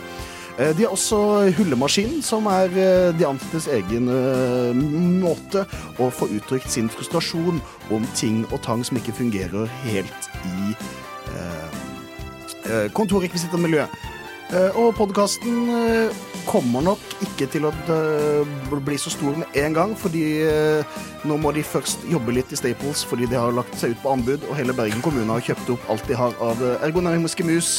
Eh, De har også Hullemaskinen, som er eh, de ansattes egen måte å få uttrykt sin frustrasjon om ting og tang som ikke fungerer helt i eh, kontorrekvisittermiljøet. Og podkasten kommer nok ikke til å eh, bli så stor med en gang, fordi eh, nå må de først jobbe litt i Staples fordi de har lagt seg ut på anbud, og hele Bergen kommune har kjøpt opp alt de har av eh, ergonomiske mus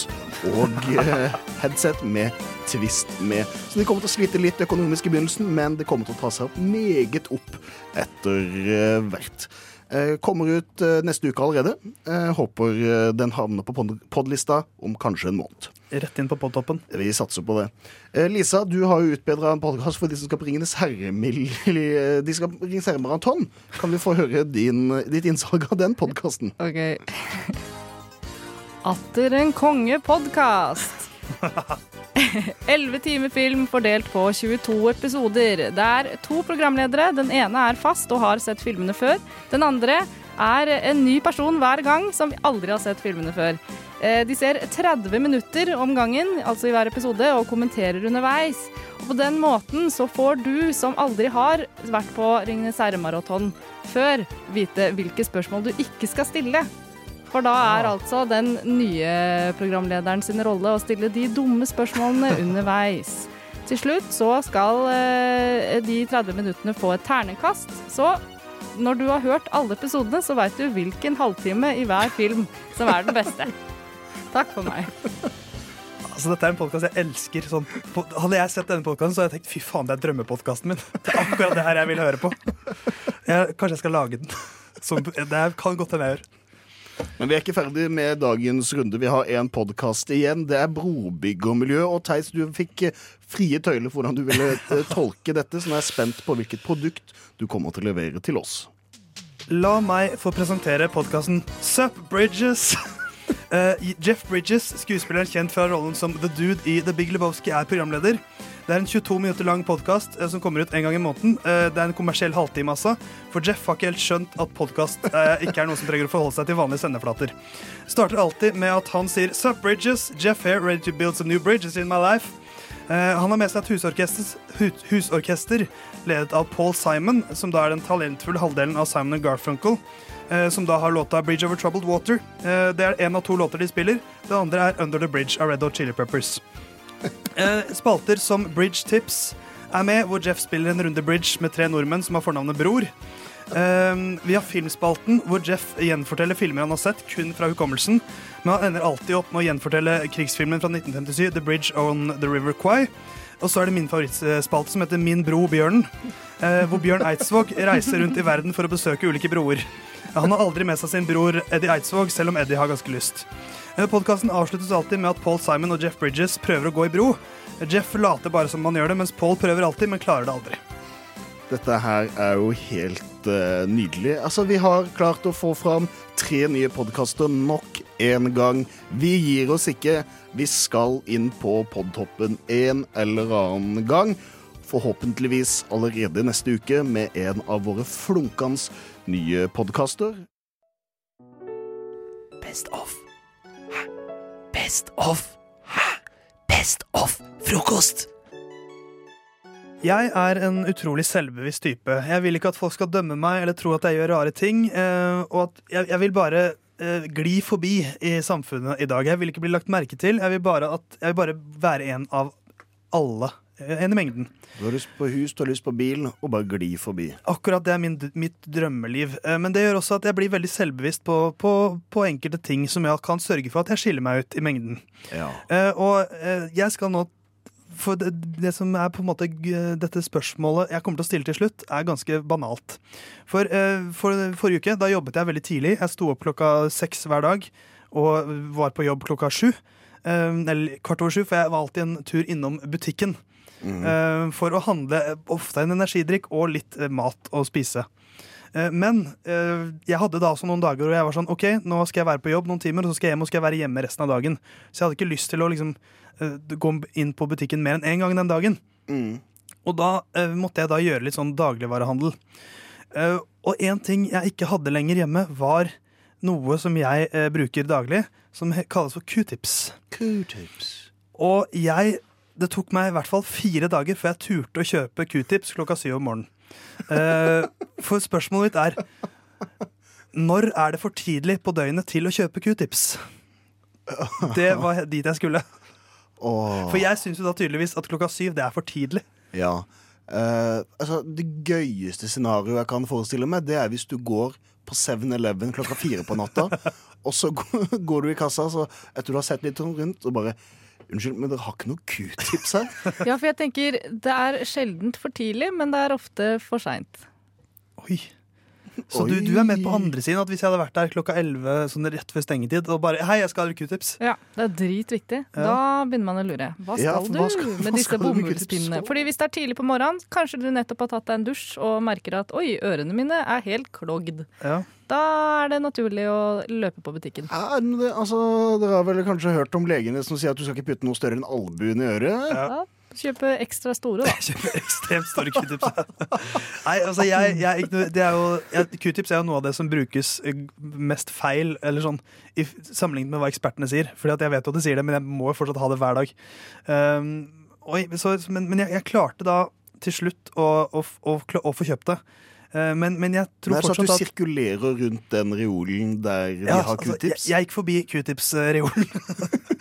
og headset med twist med. Så de kommer til å slite litt økonomisk i begynnelsen, men det kommer til å ta seg opp meget opp etter hvert. Kommer ut neste uke allerede. Håper den havner på pod- podlista om kanskje en måned. Rett inn på podtoppen. Vi satser på det. Eh, Lisa, du har jo utbedra en podkast for de som skal på Ringenes herre-mil- De skal på Ringenes herre-maraton. Kan vi få høre din, ditt innsalg av den podkasten? Ok. Atter en konge-podkast. Elleve timer film fordelt på 22 episoder. Det er to programledere. Den ene er fast og har sett filmene før. Den andre er en ny person hver gang som aldri har sett filmene før. Eh, De ser 30 minutter om gangen, altså i hver episode, og kommenterer underveis. Og på den måten så får du, som aldri har vært på Ringenes herre-maraton før, vite hvilke spørsmål du ikke skal stille. For da er altså den nye programlederen sin rolle å stille de dumme spørsmålene underveis. Til slutt så skal eh, de 30 minuttene få et ternekast. Så når du har hørt alle episodene, så veit du hvilken halvtime i hver film som er den beste. Takk for meg. Altså, dette er en podkast jeg elsker. Sånn, på, hadde jeg sett denne podkasten, så hadde jeg tenkt fy faen, det er drømmepodkasten min. Det er akkurat det her jeg vil høre på. Jeg, kanskje jeg skal lage den. Som, det kan godt hende jeg gjør. Men vi er ikke ferdig med dagens runde. Vi har en podkast igjen. Det er brobyggermiljø. Og Theis, du fikk eh, frie tøyler for hvordan du ville eh, tolke dette, så nå er jeg spent på hvilket produkt du kommer til å levere til oss. La meg få presentere podkasten Sup Bridges. Eh, Jeff Bridges, skuespilleren kjent fra rollen som The Dude i The Big Lebowski, er programleder. Det er en 22 minutter lang podkast som kommer ut en gang i måneden. Uh, det er en kommersiell halvtime, altså. For Jeff har ikke helt skjønt at podkast ikke er noe som trenger å forholde seg til vanlige sendeflater. Starter alltid med at han sier Sup Bridges, Jeff here, ready to build some new bridges in my life. Eh, han har med seg et husorkester, hu- husorkester ledet av Paul Simon, som da er den talentfulle halvdelen av Simon Garfunkel, eh, som da har låta 'Bridge Over Troubled Water'. Eh, det er én av to låter de spiller. Det andre er 'Under the Bridge' av Red Hot Chili Peppers. Eh, spalter som Bridge Tips er med, hvor Jeff spiller en runde bridge med tre nordmenn som har fornavnet Bror. Eh, vi har Filmspalten, hvor Jeff gjenforteller filmer han har sett, kun fra hukommelsen. Men han ender alltid opp med å gjenfortelle krigsfilmen fra 1957, 'The Bridge on the River Kwai'. Og så er det min favorittspalte, som heter Min bro Bjørnen. Eh, hvor Bjørn Eidsvåg reiser rundt i verden for å besøke ulike broer. Han har aldri med seg sin bror Eddie Eidsvåg, selv om Eddie har ganske lyst. Podkasten avsluttes alltid med at Paul Simon og Jeff Bridges prøver å gå i bro. Jeff later bare som man gjør det, mens Paul prøver alltid, men klarer det aldri. Dette her er jo helt uh, nydelig. Altså, Vi har klart å få fram tre nye podkaster nok en gang. Vi gir oss ikke. Vi skal inn på podtoppen en eller annen gang. Forhåpentligvis allerede neste uke med en av våre flunkende nye podkaster. Best of. Hæ? Best of. Hæ? Best of frokost. Jeg er en utrolig selvbevisst type. Jeg vil ikke at folk skal dømme meg eller tro at jeg gjør rare ting. eh, og at jeg, vil bare eh, gli forbi i samfunnet i dag. Jeg vil ikke bli lagt merke til. Jeg vil bare, at, jeg vil bare være en av alle. eh, En i mengden. Du har lyst på hus, du har lyst på bil, og bare gli forbi. Akkurat det er min, mitt drømmeliv. Men det gjør også at jeg blir veldig selvbevisst på, på, på enkelte ting som jeg kan sørge for at jeg skiller meg ut i mengden. Ja. Og jeg skal nå For det, det som er på en måte dette spørsmålet jeg kommer til å stille til slutt, er ganske banalt. For, eh, for forrige uke da jobbet jeg veldig tidlig. Jeg sto opp klokka seks hver dag og var på jobb klokka sju. Eh, eller kvart over sju, for jeg var alltid en tur innom butikken. eh, for å handle ofte en energidrikk og litt mat å spise. Men jeg hadde da også noen dager hvor jeg var sånn OK, nå skal jeg være på jobb noen timer, og så skal jeg hjem og skal jeg være hjemme resten av dagen. Så jeg hadde ikke lyst til å liksom eh, gå inn på butikken mer enn én gang den dagen. Og da eh, måtte jeg da gjøre litt sånn dagligvarehandel. Eh, og en ting jeg ikke hadde lenger hjemme, var noe som jeg eh, bruker daglig, som kalles for q-tips. Q-tips. Og jeg Det tok meg i hvert fall fire dager før jeg turte å kjøpe q-tips klokka syv om morgenen. Eh, for spørsmålet mitt er Når er det for tidlig på døgnet til å kjøpe q-tips? Det var dit jeg skulle. For jeg syns jo da tydeligvis at klokka syv det er for tidlig. Ja. Eh, altså, det gøyeste scenarioet jeg kan forestille meg, det er hvis du går på 7-Eleven klokka fire på natta, og så går, går du i kassa, så etter du har sett litt rundt, og bare Unnskyld, men dere har ikke noe q-tips her? Ja, for jeg tenker det er sjeldent for tidlig, men det er ofte for seint. Så du, du er med på andre siden at hvis jeg hadde vært der klokka 11 sånn rett før stengetid og bare Hei, jeg skal ha q-tips. Ja, det er dritviktig. Ja. Da begynner man å lure. Hva skal Ja, du hva skal- hva med disse du bomullspinnene? Fordi hvis det er tidlig på morgenen, kanskje du nettopp har tatt deg en dusj og merker at oi, ørene mine er helt klogd. Ja. Da er det naturlig å løpe på butikken. Ja, det, altså, dere har vel kanskje hørt om legene som sier at du skal ikke putte noe større enn albuen i øret? Ja. Kjøpe ekstra store, da. Kjøpe ekstremt store q-tips. Nei, altså jeg, jeg, det er jo, Q-tips er jo noe av det som brukes eh, mest feil, eller sånn, i sammenlignet med hva ekspertene sier. Fordi at jeg vet jo at de sier det, men jeg må jo fortsatt ha det hver dag. Um, oi, så, men men jeg, jeg klarte da til slutt å, å, å, å få kjøpt det. Eh, men, men jeg tror Det er sånn at fortsatt du sirkulerer rundt den reolen der de har altså, q-tips? jeg, jeg gikk forbi q-tips-reolen.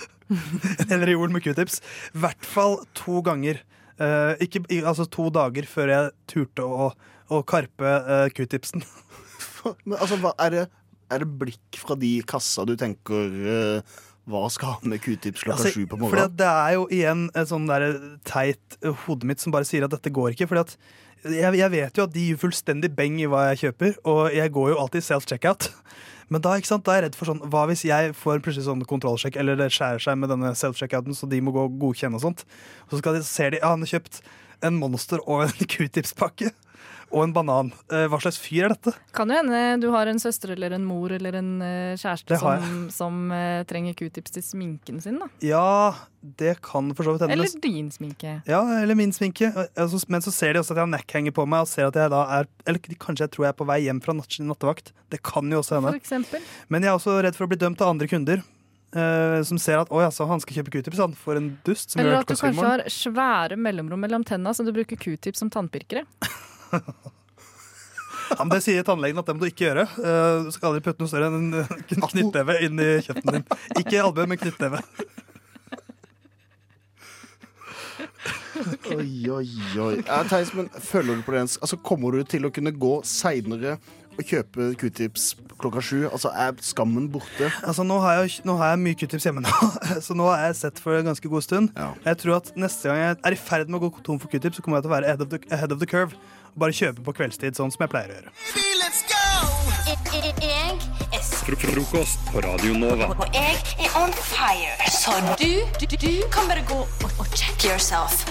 en reol med q-tips. I hvert fall to ganger. Uh, ikke, altså to dager før jeg turte å, å karpe uh, q-tipsen. Men altså, hva, er, det, er det blikk fra de kassa du tenker eh, Hva skal han med q-tips klokka Altså, sju på morgenen? det er jo igjen et sånn der teit hodet mitt som bare sier at dette går ikke. Fordi at jeg, jeg vet jo at de gir fullstendig beng i hva jeg kjøper, og jeg går jo alltid self-checkout. Men da, da er jeg redd for sånn Hva hvis jeg får plutselig sånn kontrollsjekk, eller det skjærer seg med denne self-checkouten, så de må gå og godkjenne og sånt. Så skal de, ser de ja, han har kjøpt en Monster og en q-tips-pakke. Og en banan. Eh, Hva slags fyr er dette? Kan jo hende du har en søster eller en mor eller en eh, kjæreste som, som eh, trenger q-tips til sminken sin. da. Ja, det kan for så vidt hende. Eller din sminke. Ja, eller min sminke. Men så ser de også at jeg har neckhanger på meg, og ser at jeg da er Eller kanskje jeg tror jeg er på vei hjem fra natt, nattevakt. Det kan jo også hende. For eksempel. Men jeg er også redd for å bli dømt av andre kunder. Uh, som ser at 'oi, altså, han skal kjøpe q-tips', han. For en dust. Som Eller at du kanskje har svære mellomrom mellom tenna, så du bruker q-tips som tannpirkere. Ja, men det sier tannlegen at det må du ikke gjøre. Eh, Du skal aldri putte noe større enn en knyttneve inn i kjeften din. Ikke albue, men knyttneve. Oi, oi, oi. Ja, Theis, men føler du på det? Altså, kommer du til å kunne gå seinere og kjøpe q-tips klokka sju? Altså, er skammen borte? Altså, nå har, jeg, nå har jeg mye q-tips hjemme nå, så nå har jeg sett for en ganske god stund. Jeg tror at neste gang jeg er i ferd med å gå tom for q-tips, så kommer jeg til å være ahead of, the, ahead of the curve. Bare kjøpe på kveldstid, sånn som jeg pleier å gjøre. Frokost på Radio Nova. Og jeg er on fire. Så du, du, du kan bare gå og, og check yourself.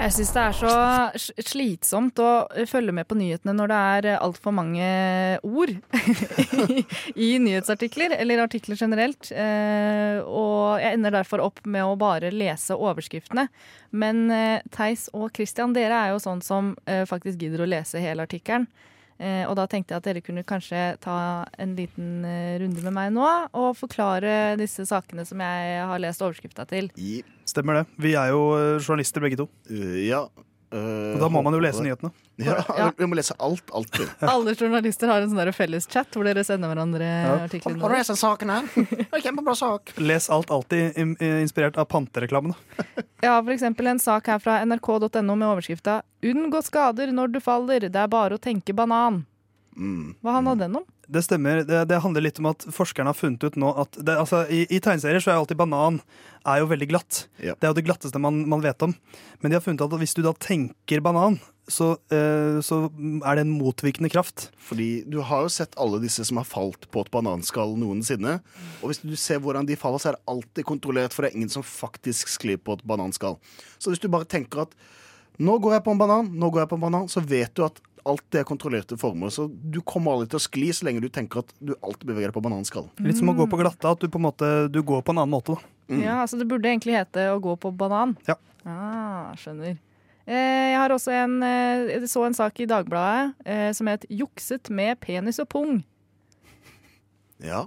Jeg syns det er så slitsomt å følge med på nyhetene når det er altfor mange ord i nyhetsartikler, eller artikler generelt. Eh, Og jeg ender derfor opp med å bare lese overskriftene. Men eh, Theis og Christian, dere er jo sånn som eh, faktisk gidder å lese hele artikkelen. Eh, Og da tenkte jeg at dere kunne kanskje ta en liten eh, runde med meg nå og forklare disse sakene som jeg har lest overskrifta til. Stemmer det. Vi er jo eh, journalister begge to. ja. Og da må man jo lese nyhetene. Ja, Ja. Vi må lese alt, alltid. Alle journalister har en sånn felleschat felles chat hvor dere sender hverandre Ja. artikler. Har du lest den saken her? Kjempebra sak. Les alt alltid eh, inspirert av pantereklamene. Ja, for eksempel en sak her fra nrk.no med overskrifta 'Unngå skader når du faller, det er bare å tenke banan'. Hva handla den om? Det stemmer. Det, det handler litt om at forskerne har funnet ut nå at det, altså, i, I tegneserier så er jo alltid banan er jo veldig glatt. Det er jo det glatteste man, man vet om. Men de har funnet ut at hvis du da tenker banan, så, eh, så er det en motvirkende kraft. Fordi du har jo sett alle disse som har falt på et bananskall noensinne. Og hvis du ser hvordan de faller, så er det alltid kontrollert, for det er ingen som faktisk sklir på et bananskall. Så hvis du bare tenker at nå går jeg på en banan, nå går jeg på en banan, så vet du at alt det er kontrollerte former. Så du kommer aldri til å skli så lenge du tenker at du alltid beveger deg på bananskall. Litt som å gå på glatta, at du på en måte du går på en annen måte. Da. Ja, altså Det burde egentlig hete 'å gå på banan'. Ja. Ah, skjønner. Eh, Jeg har også en, eh, jeg så en sak i Dagbladet eh, som het 'Jukset med penis og pung'. Ja.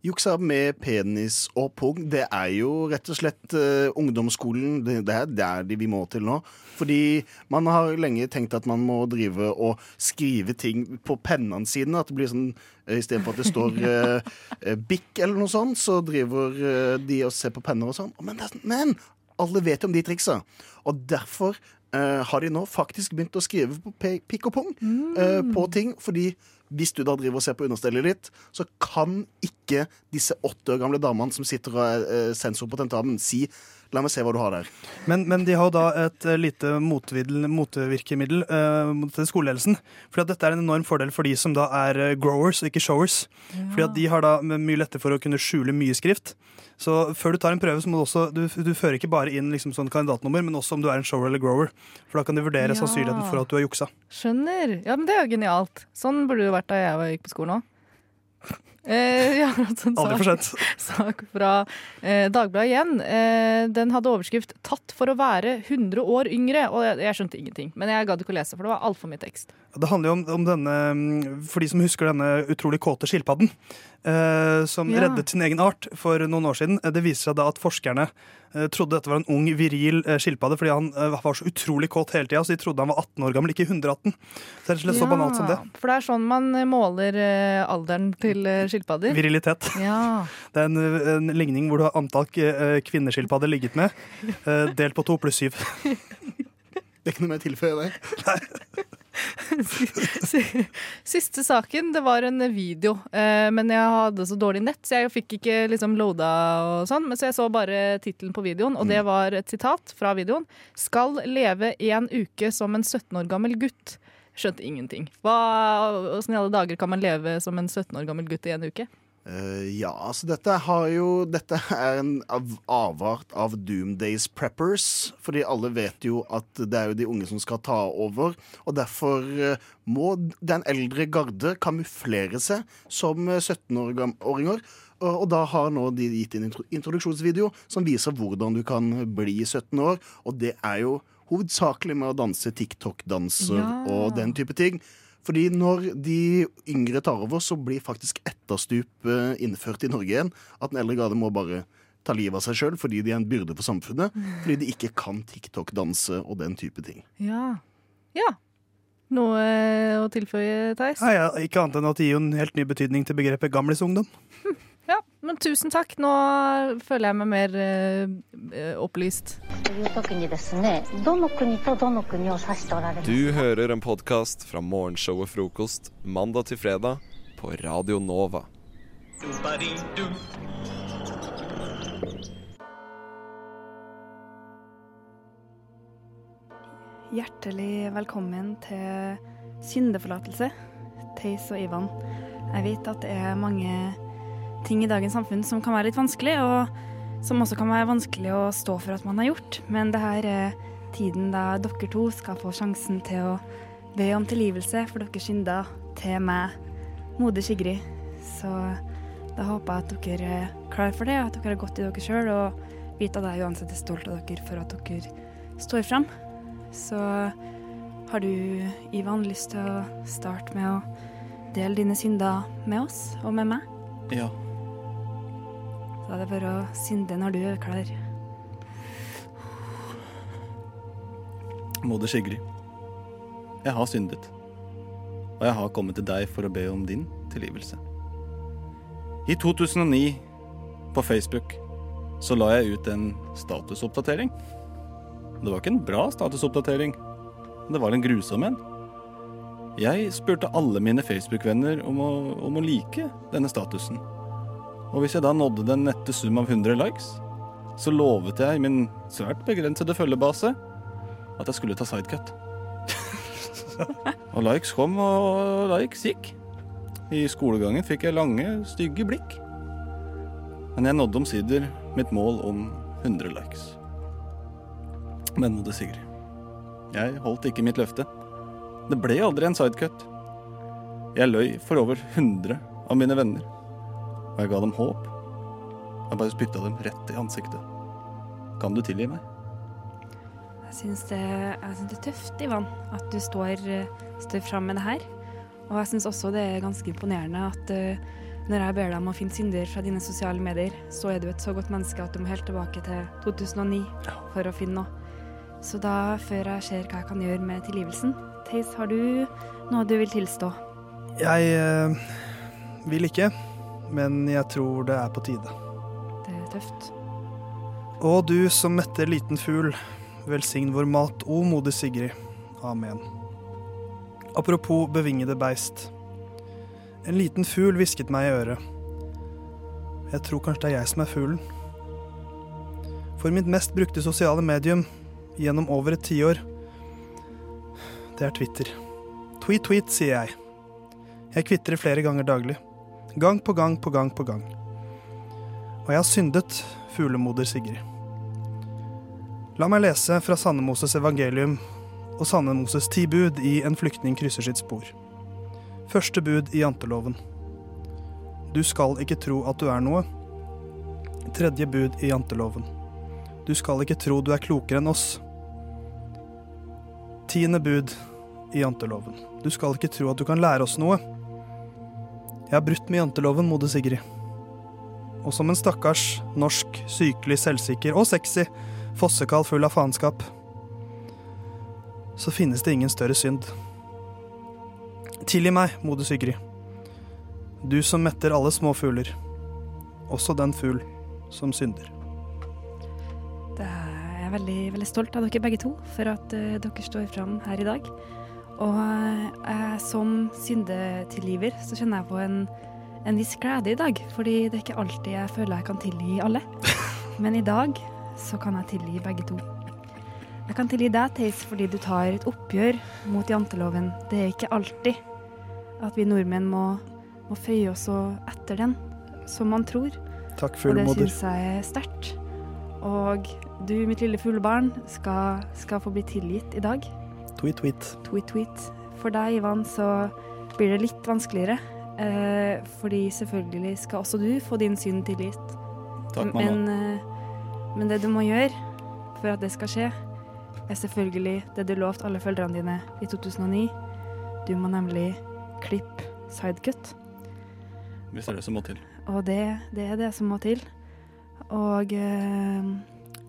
Juksa med penis og pung, det er jo rett og slett uh, ungdomsskolen. Det, det er der de vi må til nå. Fordi man har lenge tenkt at man må drive og skrive ting på pennene sine. At det blir sånn eh, Istedenfor at det står uh, Bic eller noe sånt, så driver uh, de og ser på penner og sånn. Men, men alle vet jo om de triksa. Og derfor uh, har de nå faktisk begynt å skrive på pikk og pung eh, på ting. Fordi hvis du da driver og ser på understellet ditt, så kan ikke disse åtte år gamle damene som sitter og er eh, sensor på tentamen, si 'la meg se hva du har der'. Men, men de har jo da et eh, lite motvirkemiddel eh, mot skoleledelsen. At dette er en enorm fordel for de som da er eh, growers og ikke showers. Fordi at de har da mye lettere for å kunne skjule mye skrift. Så før du tar en prøve, så må du også Du, du fører ikke bare inn liksom sånn kandidatnummer, men også om du er en shower eller grower. For da kan de vurdere Ja. sannsynligheten for at du har juksa. Skjønner. Ja, men det er jo genialt. Sånn burde det vært da jeg gikk på skolen òg. Eh, jeg har hatt en sak, sak fra eh, Dagbladet igjen. Eh, den hadde overskrift 'Tatt for å være 100 år yngre'. Og jeg, jeg skjønte ingenting. Men jeg gadd ikke å lese, for det var altfor mye tekst. Det handler jo om, om denne, mm, for de som husker denne utrolig kåte skilpadden, som Ja. reddet sin egen art for noen år siden. Eh, Det viser seg da at forskerne eh, trodde dette var en ung, viril eh, skilpadde fordi han eh, var så utrolig kåt hele tida, så de trodde han var 18 år gammel, ikke 118. Så det er rett ja, så banalt som det. For det er sånn man eh, måler eh, alderen til eh, skilpadder. Virilitet. Ja. Det er en, en ligning hvor du har antall eh, kvinneskilpadder ligget med, eh, delt på to pluss syv. Det er ikke noe mer å tilføye der. Siste saken, det var en video, eh, men jeg hadde så dårlig nett, så jeg fikk ikke liksom loada og sånn. Men så jeg så bare tittelen på videoen, og det var et sitat fra videoen. 'Skal leve en uke som en 17 år gammel gutt'. Skjønte ingenting. Hva, Åssen i alle dager kan man leve som en 17 år gammel gutt i en uke? Eh, ja, altså dette har jo Dette er en av, avart av Doomdays Preppers. Fordi alle vet jo at det er jo de unge som skal ta over. Og derfor eh, må den eldre garde kamuflere seg som eh, 17-åringer. Og, og da har nå de gitt en introduksjonsvideo som viser hvordan du kan bli 17 år. Og det er jo hovedsakelig med å danse TikTok-danser Ja. og den type ting. Fordi når de yngre tar over, så blir faktisk etterstup eh, innført i Norge igjen. At den eldre garde må bare ta livet av seg sjøl fordi de er en byrde for samfunnet. Fordi de ikke kan TikTok-danse og den type ting. Ja. ja. Noe å tilføye, Theis? Ja, ikke annet enn at det gir jo en helt ny betydning til begrepet gamlisungdom. Ja, men tusen takk. Nå føler jeg meg mer eh, eh opplyst. Du hører en podkast fra morgenshow og frokost mandag til fredag på Radio Nova. Hjertelig velkommen til syndeforlatelse, Theis og Ivan. Jeg vet at det er mange ting i dagens samfunn som kan være litt vanskelig, og som også kan være vanskelig å stå for at man har gjort. Men det her er tiden da dere to skal få sjansen til å be om tilgivelse for deres synder til meg, moder Sigrid. Så da håper jeg at dere er klar for det, at dere har gått i dere sjøl, og vite at jeg uansett er stolt av dere for at dere står fram. Så har du, Ivan, lyst til å starte med å dele dine synder med oss og med meg? Ja. Da er det bare å synde når du er klar. Moder Sigrid. Jeg har syndet. Og jeg har kommet til deg for å be om din tilgivelse. I 2009, på Facebook, så la jeg ut en statusoppdatering. Det var ikke en bra statusoppdatering. Det var en grusom en. Jeg spurte alle mine Facebook-venner om, om å like denne statusen. Og hvis jeg da nådde den nette sum av 100 likes, så lovet jeg min svært begrensede følgebase at jeg skulle ta sidecut. og likes kom, og likes gikk. I skolegangen fikk jeg lange, stygge blikk. Men jeg nådde omsider mitt mål om 100 likes. Men nådde Sigrid, jeg holdt ikke mitt løfte. Det ble aldri en sidecut. Jeg løy for over 100 av mine venner, og jeg ga dem håp. Jeg bare spytta dem rett i ansiktet. Kan du tilgi meg? Jeg syns det, synes det er tøft, Ivan, at du står, eh, står fram med det her. Og jeg syns også det er ganske imponerende at uh, når jeg ber deg om å finne synder fra dine sosiale medier, så er du et så godt menneske at du må helt tilbake til 2009 for å finne noe. Så da, før jeg ser hva jeg kan gjøre med tilgivelsen, Theis, har du noe du vil tilstå? Jeg eh, vil ikke, men jeg tror det er på tide. Det er tøft. Og du som metter liten fugl, velsign vår mat, o modig Sigrid. Amen. Apropos bevingede beist. En liten fugl hvisket meg i øret. Jeg tror kanskje det er jeg som er fuglen. For mitt mest brukte sosiale medium gjennom over et tiår, det er Twitter. Tweet, tweet, sier jeg. Jeg kvitrer flere ganger daglig. Gang på gang på gang på gang. Og jeg har syndet, fuglemoder Sigrid. La meg lese fra Sandemoses evangelium og Sandemoses ti bud i En flyktning krysser sitt spor. Første bud i janteloven. Du skal ikke tro at du er noe. Tredje bud i janteloven. Du skal ikke tro du er klokere enn oss. Tiende bud i janteloven. Du skal ikke tro at du kan lære oss noe. Jeg har brutt med janteloven, moder Sigrid. Og som en stakkars, norsk, sykelig, selvsikker og sexy fossekall full av faenskap, så finnes det ingen større synd. Tilgi meg, moder Sigrid. Du som metter alle små fugler. Også den fugl som synder. Det er jeg veldig, veldig stolt av dere begge to for at eh, dere står fram her i dag. Og eh, som syndetilgiver så kjenner jeg på en, en viss glede i dag, fordi det er ikke alltid jeg føler jeg kan tilgi alle. Men i dag så kan jeg tilgi begge to. Jeg kan tilgi deg, Theis, fordi du tar et oppgjør mot janteloven. Det er ikke alltid at vi nordmenn må, må føye oss etter den, som man tror. Takk, Og det fuglemoder. syns jeg er sterkt. Og du, mitt lille fuglebarn, skal, skal få bli tilgitt i dag. Tweet, tweet. Tweet, tweet. For deg, Ivan, så blir det litt vanskeligere. Eh, fordi selvfølgelig skal også du få din synd tilgitt. Takk, mamma. Men, eh, men det du må gjøre for at det skal skje, er selvfølgelig det du lovte alle følgerne dine i 2009. Du må nemlig klippe sidecut. Hvis det er det som må til. Og det, det er det som må til. Og eh,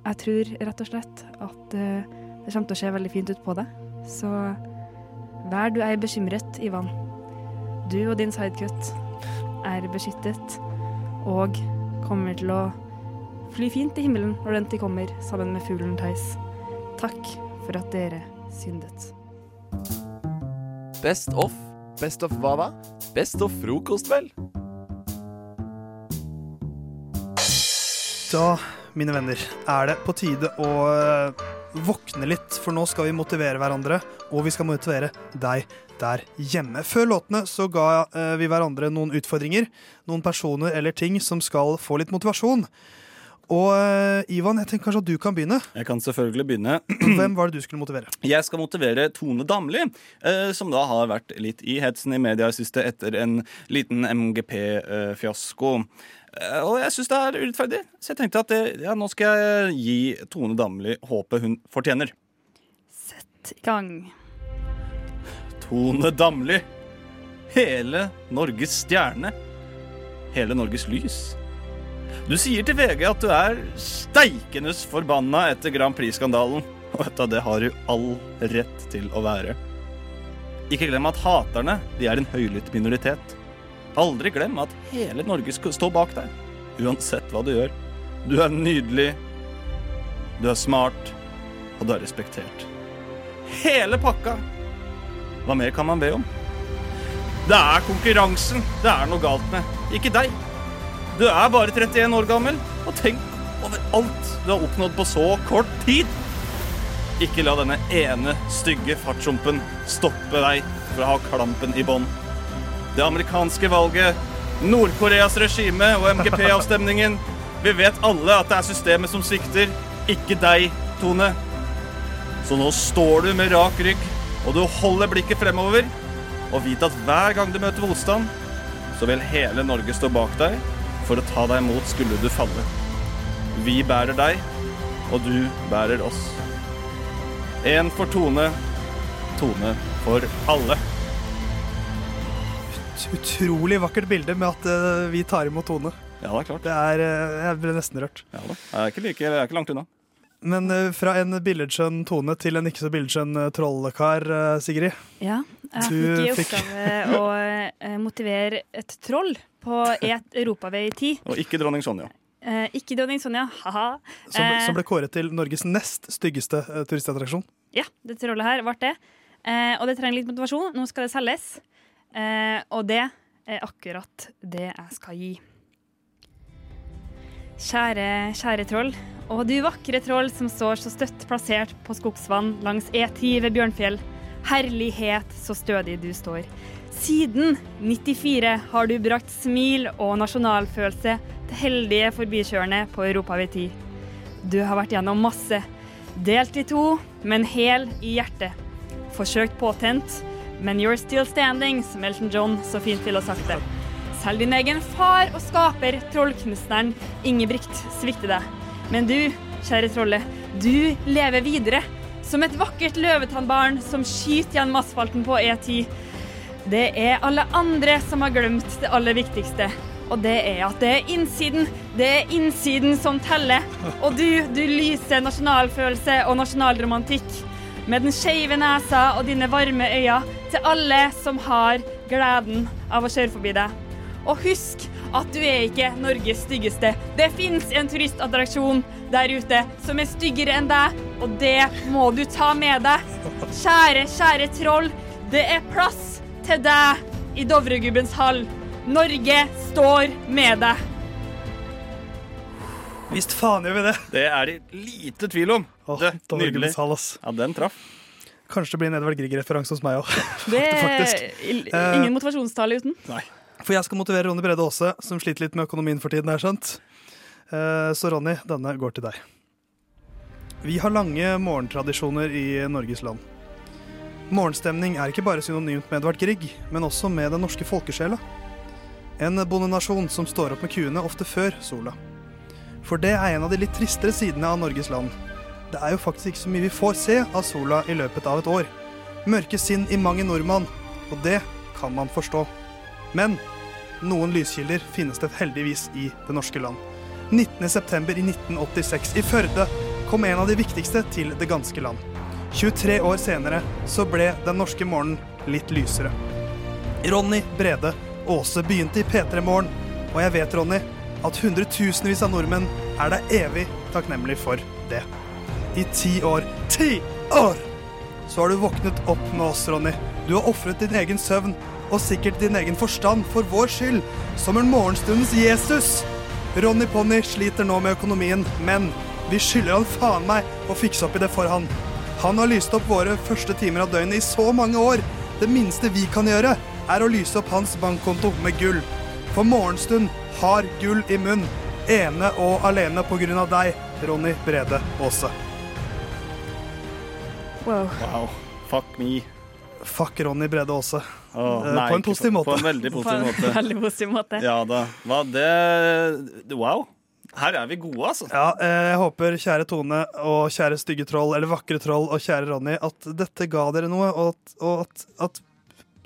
jeg tror rett og slett at eh, det kommer til å se veldig fint ut på deg. Så vær du ei bekymret, Ivan. Du og din sidecut er beskyttet og kommer til å fly fint til himmelen når den tid kommer, sammen med fuglen Theis. Takk for at dere syndet. Best of. Best of hva da? Best of frokost, vel? Da, mine venner, er det på tide å våkne litt, for nå skal vi motivere hverandre, og vi skal motivere deg der hjemme. Før låtene så ga øh, vi hverandre noen utfordringer, noen personer eller ting som skal få litt motivasjon. Og øh, Ivan, jeg tenker kanskje at du kan begynne. Jeg kan selvfølgelig begynne. Hvem var det du skulle motivere? Jeg skal motivere Tone Damli, eh, som da har vært litt i hetsen i media i siste etter en liten MGP-fiasko. Eh, og jeg syns det er urettferdig, så jeg tenkte at det, ja, nå skal jeg gi Tone Damli håpet hun fortjener. Sett I gang. Tone Damli. Hele Norges stjerne. Hele Norges lys. Du sier til VG at du er steikendes forbanna etter Grand Prix-skandalen. Og vet du, det har du all rett til å være. Ikke glem at haterne de er en høylytt minoritet. Aldri glem at hele Norge skal stå bak deg, uansett hva du gjør. Du er nydelig, du er smart, og du er respektert. Hele pakka. Hva mer kan man be om? Det er konkurransen det er noe galt med, ikke deg. Du er bare 31 år gammel, og tenk over alt du har oppnådd på så kort tid. Ikke la denne ene stygge fartshumpen stoppe deg fra å ha klampen i bånn. Det amerikanske valget, Nord-Koreas regime og MGP-avstemningen. Vi vet alle at det er systemet som svikter, ikke deg, Tone. Så nå står du med rak rygg, og du holder blikket fremover. Og vit at hver gang du møter motstand, så vil hele Norge stå bak deg for å ta deg imot skulle du falle. Vi bærer deg, og du bærer oss. En for Tone. Tone for alle. Utrolig vakkert bilde med at eh, vi tar imot Tone. Ja, det er klart. Det er, eh, jeg ble nesten rørt. Ja da. Jeg er ikke, like, jeg er ikke langt unna. Men eh, fra en billedskjønn Tone til en ikke så billedskjønn eh, trollkar, eh, Sigrid. Ja, jeg Du fikk i fikk- oppgave å eh, motivere et troll på et europavei 10. Og ikke dronning Sonja. Eh, ikke dronning Sonja, haha. Som, Eh, som ble kåret til Norges nest styggeste eh, turistattraksjon. Ja, det trollet her ble det. Eh, og det trenger litt motivasjon. Nå skal det selges. Eh, og det er akkurat det jeg skal gi. Kjære, kjære troll, og du vakre troll som står så støtt plassert på skogsvann langs E10 ved Bjørnfjell. Herlighet, så stødig du står. Siden 94 har du brakt smil og nasjonalfølelse til heldige forbikjørende på Europavei 10. Du har vært gjennom masse. Delt i to, men hel i hjertet. Forsøkt påtent, men you're still standing, som Elton John så fint ville ha sagt det. Selv din egen far og skaper, trollkunstneren Ingebrigt, svikter deg. Men du, kjære trollet, du lever videre. Som et vakkert løvetannbarn som skyter gjennom asfalten på E10. Det er alle andre som har glemt det aller viktigste. Og det er at det er innsiden. Det er innsiden som teller. Og du, du lyser nasjonalfølelse og nasjonalromantikk. Med den skeive nesa og dine varme øyne til alle som har gleden av å kjøre forbi deg. Og husk at du er ikke Norges styggeste. Det fins en turistattraksjon der ute som er styggere enn deg, og det må du ta med deg. Kjære, kjære troll, det er plass til deg i Dovregubbens hall. Norge står med deg. Visst faen gjør vi det. Det er det lite tvil om. det, nydelig. Ja, den traff. Kanskje det blir en Edvard Grieg-referanse hos meg òg. Eh, ingen motivasjonstale uten. Nei. For jeg skal motivere Ronny Brede Aase, som sliter litt med økonomien for tiden. er skjønt. Eh, Så Ronny, denne går til deg. Vi har lange morgentradisjoner i Norges land. Morgenstemning er ikke bare synonymt med Edvard Grieg, men også med den norske folkesjela. En bondenasjon som står opp med kuene ofte før sola. For det er en av de litt tristere sidene av Norges land. Det er jo faktisk ikke så mye vi får se av sola i løpet av et år. Mørke sinn i mange nordmenn, og det kan man forstå. Men noen lyskilder finnes det heldigvis i det norske land. 19.9. i 1986 i Førde kom en av de viktigste til det ganske land. 23 år senere så ble den norske morgenen litt lysere. Ronny Brede Aase begynte i P3 Morgen, og jeg vet, Ronny, at hundretusenvis av nordmenn er deg evig takknemlig for det. I ti år Ti år! Så har du våknet opp med oss, Ronny. Du har ofret din egen søvn, og sikkert din egen forstand, for vår skyld, som en morgenstundens Jesus. Ronny Ponny sliter nå med økonomien, men vi skylder han faen meg å fikse opp i det for han. Han har lyst opp våre første timer av døgnet i så mange år. Det minste vi kan gjøre, er å lyse opp hans bankkonto med gull. For morgenstund har gull i munn. Ene og alene på grunn av deg, Ronny Brede Aase. Wow. Wow. Fuck me. Fuck Ronny Brede Aase. Oh, Eh, på en positiv måte. På en veldig positiv måte. Veldig positiv måte. Ja da. Hva, det Wow. Her er vi gode, altså. Ja, eh, jeg håper, kjære Tone og kjære stygge troll, eller vakre troll og kjære Ronny, at dette ga dere noe, og at, og at, at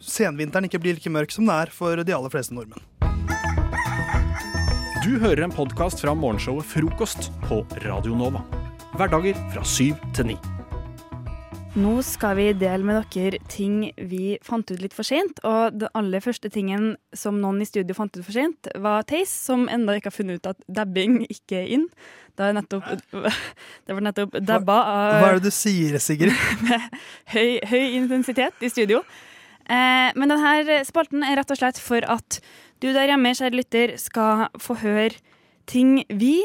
senvinteren ikke blir like mørk som den er for de aller fleste nordmenn. Du hører en podkast fra morgenshowet Frokost på Radio Nova. Hverdager fra syv til ni. Nå skal vi dele med dere ting vi fant ut litt for sent. Og den aller første tingen som noen i studio fant ut for sent, var Theis, som ennå ikke har funnet ut at dabbing ikke er inn. Det, er nettopp, det var nettopp dabba av Hva er det du sier, Sigrid? med høy, høy intensitet i studio. Eh, men denne spalten er rett og slett for at du der hjemme, kjære lytter, skal få høre ting vi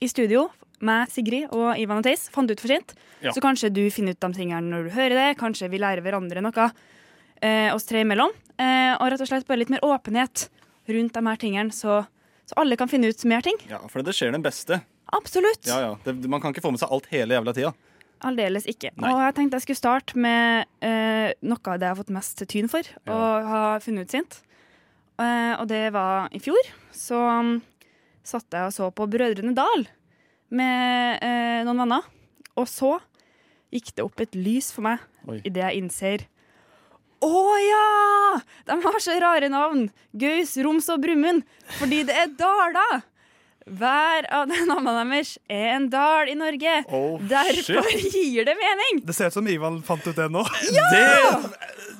i studio, med Sigrid og Ivan og Theis, fant ut for sent. Ja. Så kanskje du finner ut de tingene når du hører det. Kanskje vi lærer hverandre noe, eh, oss tre imellom. Eh, og rett og slett bare litt mer åpenhet rundt de her tingene, så, så alle kan finne ut mer ting. Ja, For det skjer den beste. Absolutt. Ja, ja. Det, man kan ikke få med seg alt hele jævla tida. Aldeles ikke. Nei. Og jeg tenkte jeg skulle starte med eh, noe av det jeg har fått mest tyn for og har funnet ut sint. Eh, og det var i fjor. Så um, satt jeg og så på Brødrene Dal med eh, noen venner. Og så gikk det opp et lys for meg idet jeg innser Å ja! De har så rare navn. Gaus, Roms og Brumund. Fordi det er daler. Hver av de navnene deres er en dal i Norge. Derfor shit. gir det mening. Det ser ut som Ivan fant ut det nå. Det,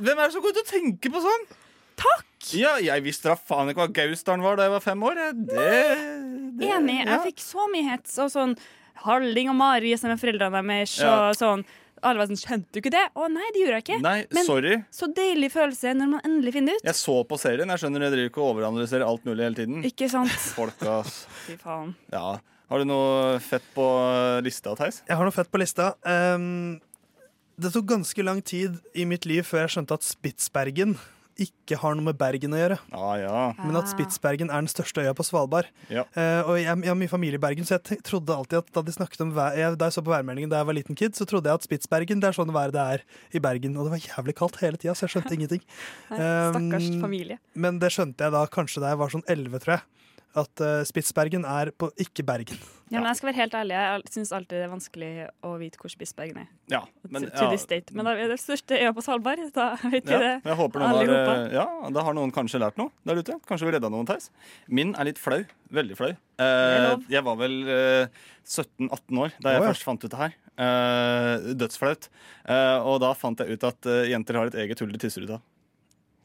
hvem er det som går ut og tenker på sånn? Takk! Ja, jeg visste da faen ikke hva Gausdalen var da jeg var fem år. jeg. Det, Enig. ja. Jeg fikk så mye hets. Og sånn Halling og Mari som er foreldrene deres. Ja. Og sånn Alle var sånn Skjønte du ikke det? Å nei, det gjorde jeg ikke. Nei, Men sorry. så deilig følelse når man endelig finner det ut. Jeg så på serien. Jeg skjønner jeg driver ikke og overanalyserer alt mulig hele tiden. Ikke sant? Folk, ass. Fy faen. Ja. Har du noe fett på lista, Theis? Jeg har noe fett på lista. Um, det tok ganske lang tid i mitt liv før jeg skjønte at Spitsbergen ikke har noe med Bergen å gjøre. Ah, ja. Men at Spitsbergen er den største øya på Svalbard. Ja. Uh, og jeg, jeg har mye familie i Bergen, så jeg trodde alltid at da de snakket om vær, jeg, Da jeg så på værmeldingen da jeg var liten kid, så trodde jeg at Spitsbergen det er sånn været det er i Bergen. Og det var jævlig kaldt hele tida, så jeg skjønte ingenting. Nei, Um, stakkars familie. Men det skjønte jeg da kanskje da jeg var sånn 11, tror jeg. At uh, Spitsbergen er på ikke Bergen. Ja, men jeg skal være helt ærlig, jeg syns alltid det er vanskelig å vite hvor Spitsbergen er. Ja, men, to ja. this date. Men da er det største øya på Svalbard. Da vet vi Ja, det. jeg håper noen har, eh, ja, da har noen kanskje lært noe der ute. Kanskje vi redda noen, Theis. Min er litt flau. Veldig flau. er Eh, jeg var vel eh, 17-18 år da jeg oh, ja. først fant ut det her. Eh, dødsflaut. Eh, og da fant jeg ut at eh, jenter har et eget hull de tisser ut tisseruta.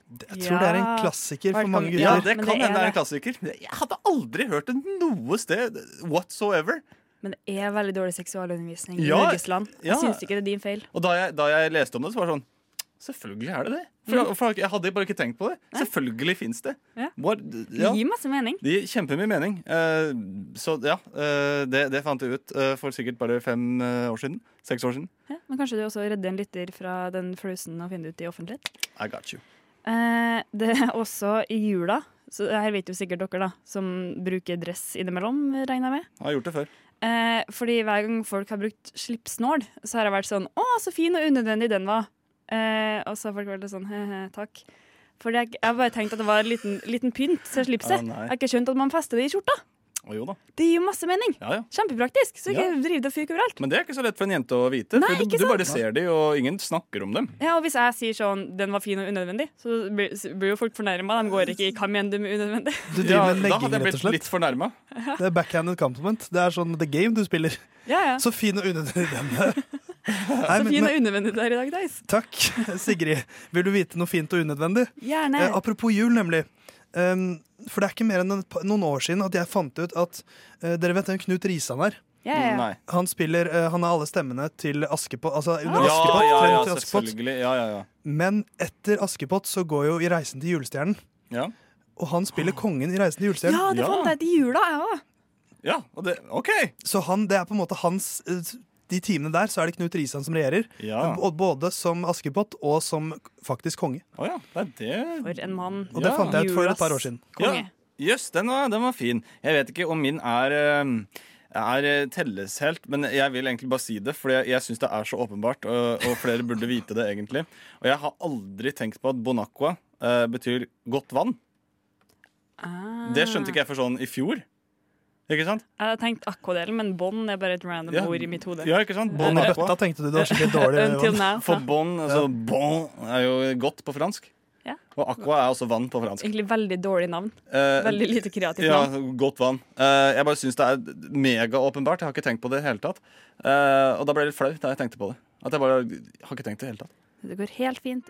Jeg tror det er en klassiker for mange gutter. Ja, det kan hende det er en klassiker. Jeg hadde aldri hørt det noe sted whatsoever. Men det er veldig dårlig seksualundervisning i Norges land. Jeg ja. syns ikke det er din feil. Og da jeg, da jeg leste om det, så var det sånn Selvfølgelig er det det. For, Mm. for jeg hadde bare ikke tenkt på det. Selvfølgelig fins det. Ja. What, Det gir masse mening. Det gir kjempemye mening. Uh, så ja, uh, det, det fant jeg ut uh, for sikkert bare fem år siden. Seks år siden. Ja, men kanskje du også redder en lytter fra den følelsen å finne det ut i offentlighet? I got you. Eh, det er også i jula, så her vet jo sikkert dere, da, som bruker dress innimellom, regner jeg med. Jeg har gjort det før. Eh, fordi hver gang folk har brukt slipsnål, så har jeg vært sånn Å, så fin og unødvendig den var. Eh, og så har folk vært sånn he-he, takk. For jeg, jeg har bare tenkt at det var en liten, liten pynt til slipset. Nei. jeg har ikke skjønt at man fester det i skjorta. Jo da. Det gir jo masse mening. Ja, ja. Kjempepraktisk. Så ikke Ja. driv det og fyk overalt. Men det er ikke så lett for en jente å vite. Nei, for du, ikke du bare ser de, og ingen snakker om dem. Ja, og Hvis jeg sier sånn 'den var fin og unødvendig', så blir, blir jo folk fornærma. De går ikke i 'hva mener du med unødvendig'? Du driver med da hadde jeg blitt litt fornærma. Det er backhanded compliment. Det er sånn the game du spiller. Ja, ja. Så fin og unødvendig den er. Nei, Så fin og unødvendig du er i dag, Theis. Takk, Sigrid. Vil du vite noe fint og unødvendig? Gjerne. Eh, apropos jul, nemlig. Um, for det er ikke mer enn noen år siden at jeg fant ut at uh, Dere vet den Knut Risan er? Ja, ja, ja. Han spiller uh, Han har alle stemmene til Askepott. Altså under Ja, Askepott. ja, ja, til Askepott. selvfølgelig. Ja, ja, ja. Men etter Askepott så går jo I reisen til julestjernen. Ja. Og han spiller kongen i Reisen til julestjernen. Ja, det fant jeg ut i jula, jeg òg. Ja, det, OK! Så han, det er på en måte hans eh, De timene der så er det Knut Risan som regjerer. Ja. Både som Askepott og som faktisk konge. Oh, ja. Det er det. For en mann. Og det fant jeg ut for et par år siden. Konge. Ja. yes, den, var- den var fin. Jeg vet ikke om min er eh, er eh, telles helt, men jeg vil egentlig bare si det, for jeg, jeg syns det er så åpenbart, og, og flere burde vite det egentlig. Og jeg har aldri tenkt på at Bonacqua eh, betyr godt vann. Ah. Det skjønte ikke jeg for sånn i fjor. Ikke sant? Jeg hadde tenkt akkordelen, men bånd er bare et random Ja. ord i mitt hode. Ja, ikke sant? Bon og bøtta tenkte du det var skikkelig dårlig. Now. For bånd altså bon er jo godt på fransk. Ja. Og aqua er også vann på fransk. Egentlig veldig dårlig navn. Eh, Veldig lite kreativt Ja, godt vann. Eh, jeg bare syns det er megaåpenbart. Jeg har ikke tenkt på det i det hele tatt. Eh, og da ble jeg litt flau da jeg tenkte på det. At jeg bare har ikke tenkt det i det hele tatt. Det går helt fint.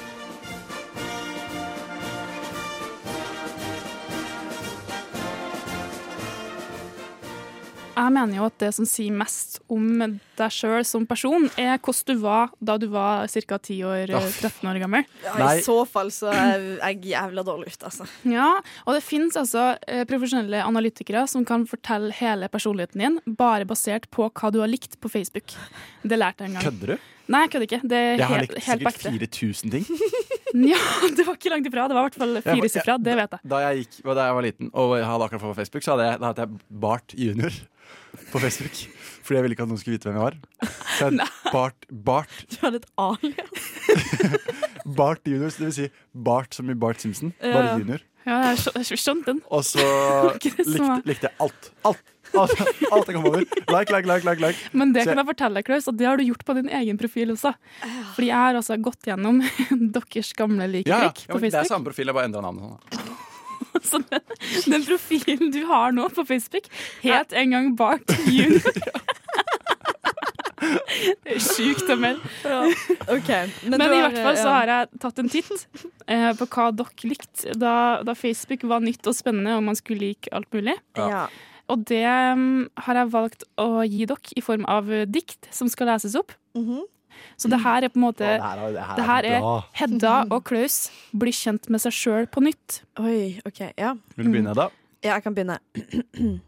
Jeg mener jo at det som sier mest om deg sjøl som person, er hvordan du var da du var ca. 10 år, 13 år gammel. Ja, I så fall så er jeg jævla dårlig ute, altså. Ja, og det finnes altså eh, profesjonelle analytikere som kan fortelle hele personligheten din bare basert på hva du har likt på Facebook. Det lærte jeg en gang. Kødder du? Nei, jeg kødder ikke. Det er Jeg har helt, likt helt sikkert ekte. 4000 ting. Ja, det var ikke langt ifra. Det var i hvert fall firesifra, det vet jeg. Da jeg, gikk, da jeg var liten og jeg hadde akkurat fått på Facebook, så hadde jeg, da hadde jeg Bart junior. På Facebook. Fordi jeg ville ikke at noen skulle vite hvem jeg var. Så jeg Bart, Bart, Du hadde et alias. Bart junior, det vil si Bart som i Bart Simpson. Ja, Bare ja. junior. Ja, jeg skjø- jeg skjønte den. Og så likte, likte jeg alt. Alt! Alt, alt jeg kom over. Like, like, like, like. like. Men det Så kan jeg fortelle deg, Klaus, at det har du gjort på din egen profil også. Fordi jeg har altså gått gjennom deres gamle ja, liketrykk ja, på Facebook. det er samme profil, jeg bare endra navnet. Sånn. Så den, den profilen du har nå på Facebook, het en gang Bart junior. Det er sjukt å melde. OK. Men, du i hvert fall så har jeg tatt en titt eh, på hva dere likte da, da Facebook var nytt og spennende og man skulle like alt mulig. Ja. Og det mm, har jeg valgt å gi dere i form av dikt som skal leses opp. Så det her er på en måte Å, det her er- det her er det her er er Hedda og Klaus blir kjent med seg sjøl på nytt. Oi, OK. Ja. Vil du begynne, da? Ja, jeg kan begynne.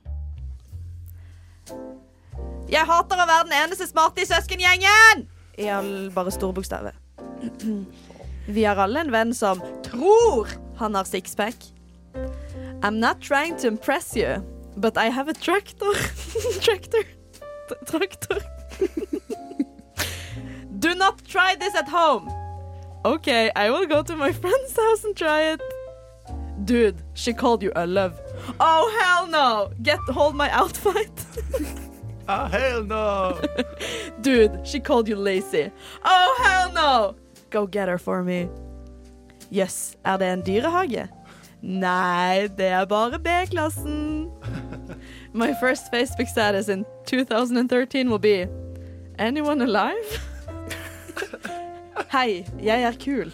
Jeg hater å være den eneste smarte i søskengjengen! I all bare store bokstaver. Vi har alle en venn som tror han har sixpack. I'm not trying to impress you, but I have a tractor. tractor. Traktor. Do not try this at home. Okay, I will go to my friend's house and try it. Dude, she called you a love. Oh hell no! Get hold my outfit. oh, hell no! Dude, she called you lazy. Oh hell no! Go get her for me. Yes, er det en dyrehage? Nei, det er bare B-klassen. My first Facebook status in 2013 will be Anyone alive? Hei, jeg er kul.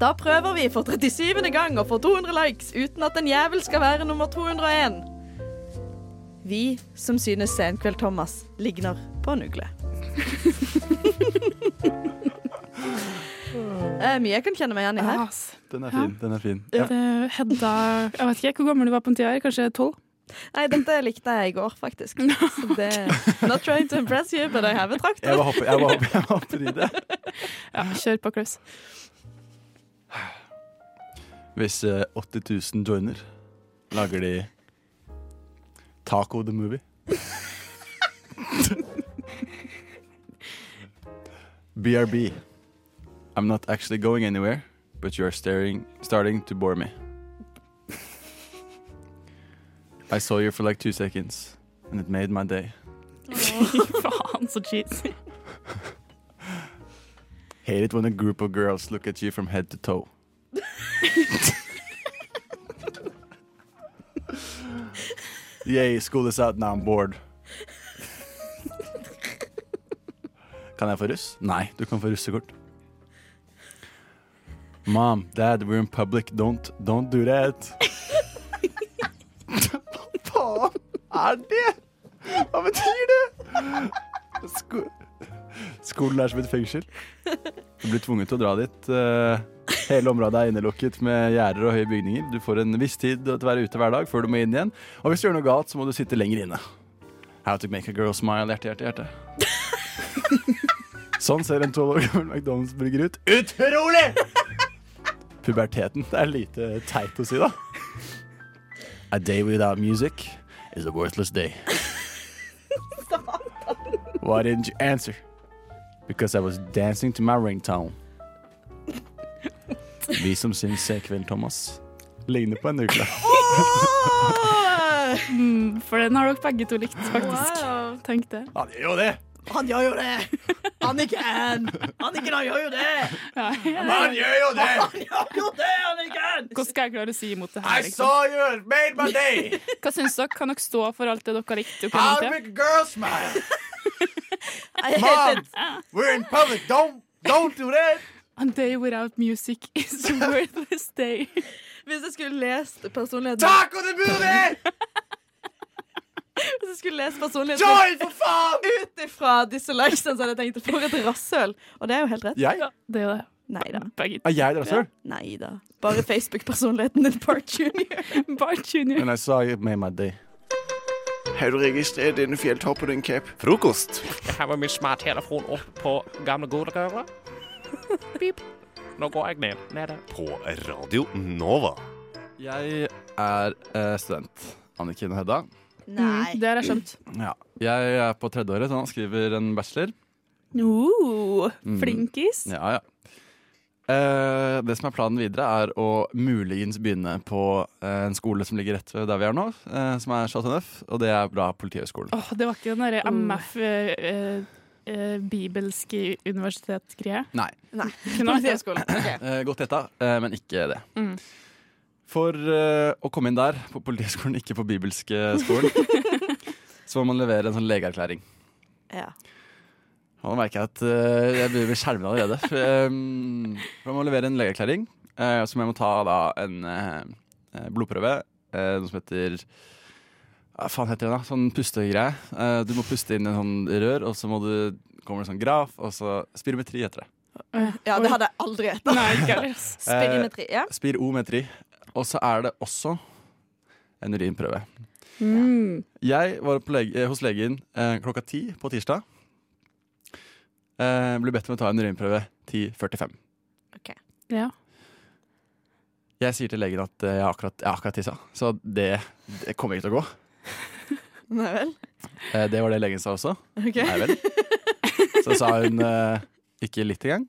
Da prøver vi for 37. gang å få 200 likes uten at en jævel skal være nummer 201. Vi som synes Senkveld Thomas ligner på en ugle. Eh, mye jeg kan kjenne meg igjen i her. Den er fin. den er fin Ja. Hedda Jeg vet ikke hvor gammel du var på en tid her, kanskje tolv? Nei, dette likte jeg i går, faktisk. Så det, not trying to impress you, but I have a traktor. Jeg var hoppe, jeg var hoppe, jeg var hopper i det. Ja, kjør på, Klaus. Hvis eh, 80 000 joiner, lager de Taco the Movie. BRB. I'm not actually going anywhere, but you're staring, starting to bore me. I saw you for like two seconds, and it made my day. Faen, så cheesy. Hate it when a group of girls look at you from head to toe. Yay, school is out now, I'm bored. Kan jeg få russ? Nei, du kan få russekort. Mom, dad, we're in public. Don't, don't do that. Er det? Hva betyr det? Sko Skolen er som et fengsel. Du blir tvunget til å dra dit. Eh, hele området er innelukket med gjerder og høye bygninger. Du får en viss tid til å være ute hver dag før du må inn igjen. Og hvis du gjør noe galt, så må du sitte lenger inne. How to make a girl smile, hjerte, hjerte, hjerte. Sånn ser en tolv år gammel McDonald's-burger ut. Utrolig! Puberteten. Det er lite teit å si, da. A day without music is a worthless day. Why didn't you answer? Because I was dancing to my ringtone. Vi som syns Sekveld Thomas ligner på en ugle. Mm, for den har dere begge to likt, faktisk. Tenk det. Ja, det gjør jo det! Han gjør jo det! Anniken! Anniken, han gjør jo det! Han gjør jo det! Han gjør jo det, Anniken! Hva skal jeg klare å si imot det I her? liksom? saw you, made my day! Hva syns dere? Kan dere stå for alt det dere likte? I'll How make a girl smile! Mom, we're in public. Don't, don't do that! A day without music is a worthless day. Hvis jeg skulle lest personligheten Taco the movie! Hvis jeg skulle lese personligheten Joy, for faen! ut ifra disse likesene, så hadde jeg tenkt for et rasshøl. Og det er jo helt rett. Jeg? Det er det. Neida. Er jeg et rasshøl? Nei da. Bare Facebook-personligheten din, Bart Junior. Bart Junior. And I saw you made my day. Har du registrert denne fjelltoppen din, Cap? Frokost. Jeg har med min smarttelefon opp på gamle godrøret. Pip. Nå går jeg ned. Nede. På Radio Nova. Jeg er eh, student. Anniken og Hedda. Mm, det har jeg skjønt. Ja. Jeg er på tredjeåret, så han skriver en bachelor. Uh, Mm. flinkis. Ja, ja. Eh, det som er planen videre, er å muligens begynne på eh, en skole som ligger rett ved der vi er nå, eh, som er Chateau Neuf, og det er bra Politihøgskolen. Åh, det var ikke den derre MF eh, eh, eh, bibelske universitetsgreie? Nei. Vært. Politihøgskolen. Eh, godt gjetta, eh, men ikke det. Mm. For uh, å komme inn der, på Politihøgskolen, ikke på bibelske skolen, så må man levere en sånn legeerklæring. Ja. Nå merker jeg at uh, jeg blir skjermet allerede. For, um, for man må levere en legeerklæring, uh, som jeg må ta da en uh, blodprøve. eh, noe som heter Hva faen heter det da? Sånn pustegreie. Eh, du må puste inn en sånn rør, og så må du kommer det en sånn graf, og så Spirometri heter det. Ja, det hadde jeg aldri hett. Spirometri. Ja. Eh, spirometri. Og så er det også en urinprøve. Mm. Jeg var på lege, hos legen eh, klokka ti på tirsdag. Eh, ble bedt om å ta en urinprøve 10.45. Ja. Jeg sier til legen at eh, jeg akkurat, jeg akkurat tissa, så det, det kommer ikke til å gå. Nei vel. Eh, det var det legen sa også. Okay. Nei vel. Så sa hun eh, ikke litt engang.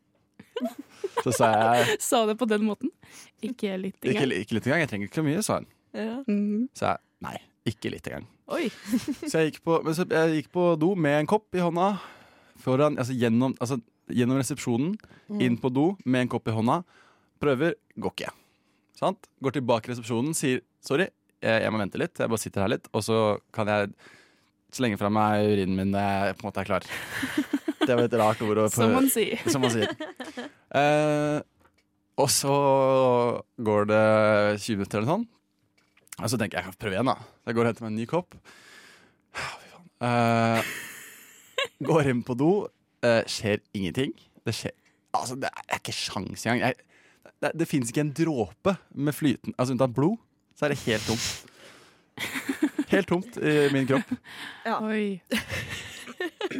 Så sa jeg Sa det på den måten. Ikke litt ikke, engang. ikke litt engang, jeg trenger ikke så mye, sa hun. Ja. Mm. Så jeg nei, ikke litt engang. Oi. Så jeg gikk på, så jeg gikk på do med en kopp i hånda foran, altså gjennom, altså gjennom resepsjonen, Mm. inn på do med en kopp i hånda. Prøver, går ikke. Sant? Går tilbake i resepsjonen, sier sorry, jeg, jeg må vente litt. Jeg bare sitter her litt, og så kan jeg slenge fra meg urinen min når jeg på en måte er klar. Det var et rart ord. Som man sier. Som man sier. Eh, og så går det 20 minutter eller sånn. Og så tenker jeg jeg kan prøve igjen, da. Så jeg går og henter meg en ny kopp. Eh, går inn på do. eh, skjer ingenting. Det skjer Altså, det er ikke sjans engang. Jeg, det det fins ikke en dråpe med flyten Altså unntatt blod, så er det helt tomt. Helt tomt i min kropp. Ja. Oi.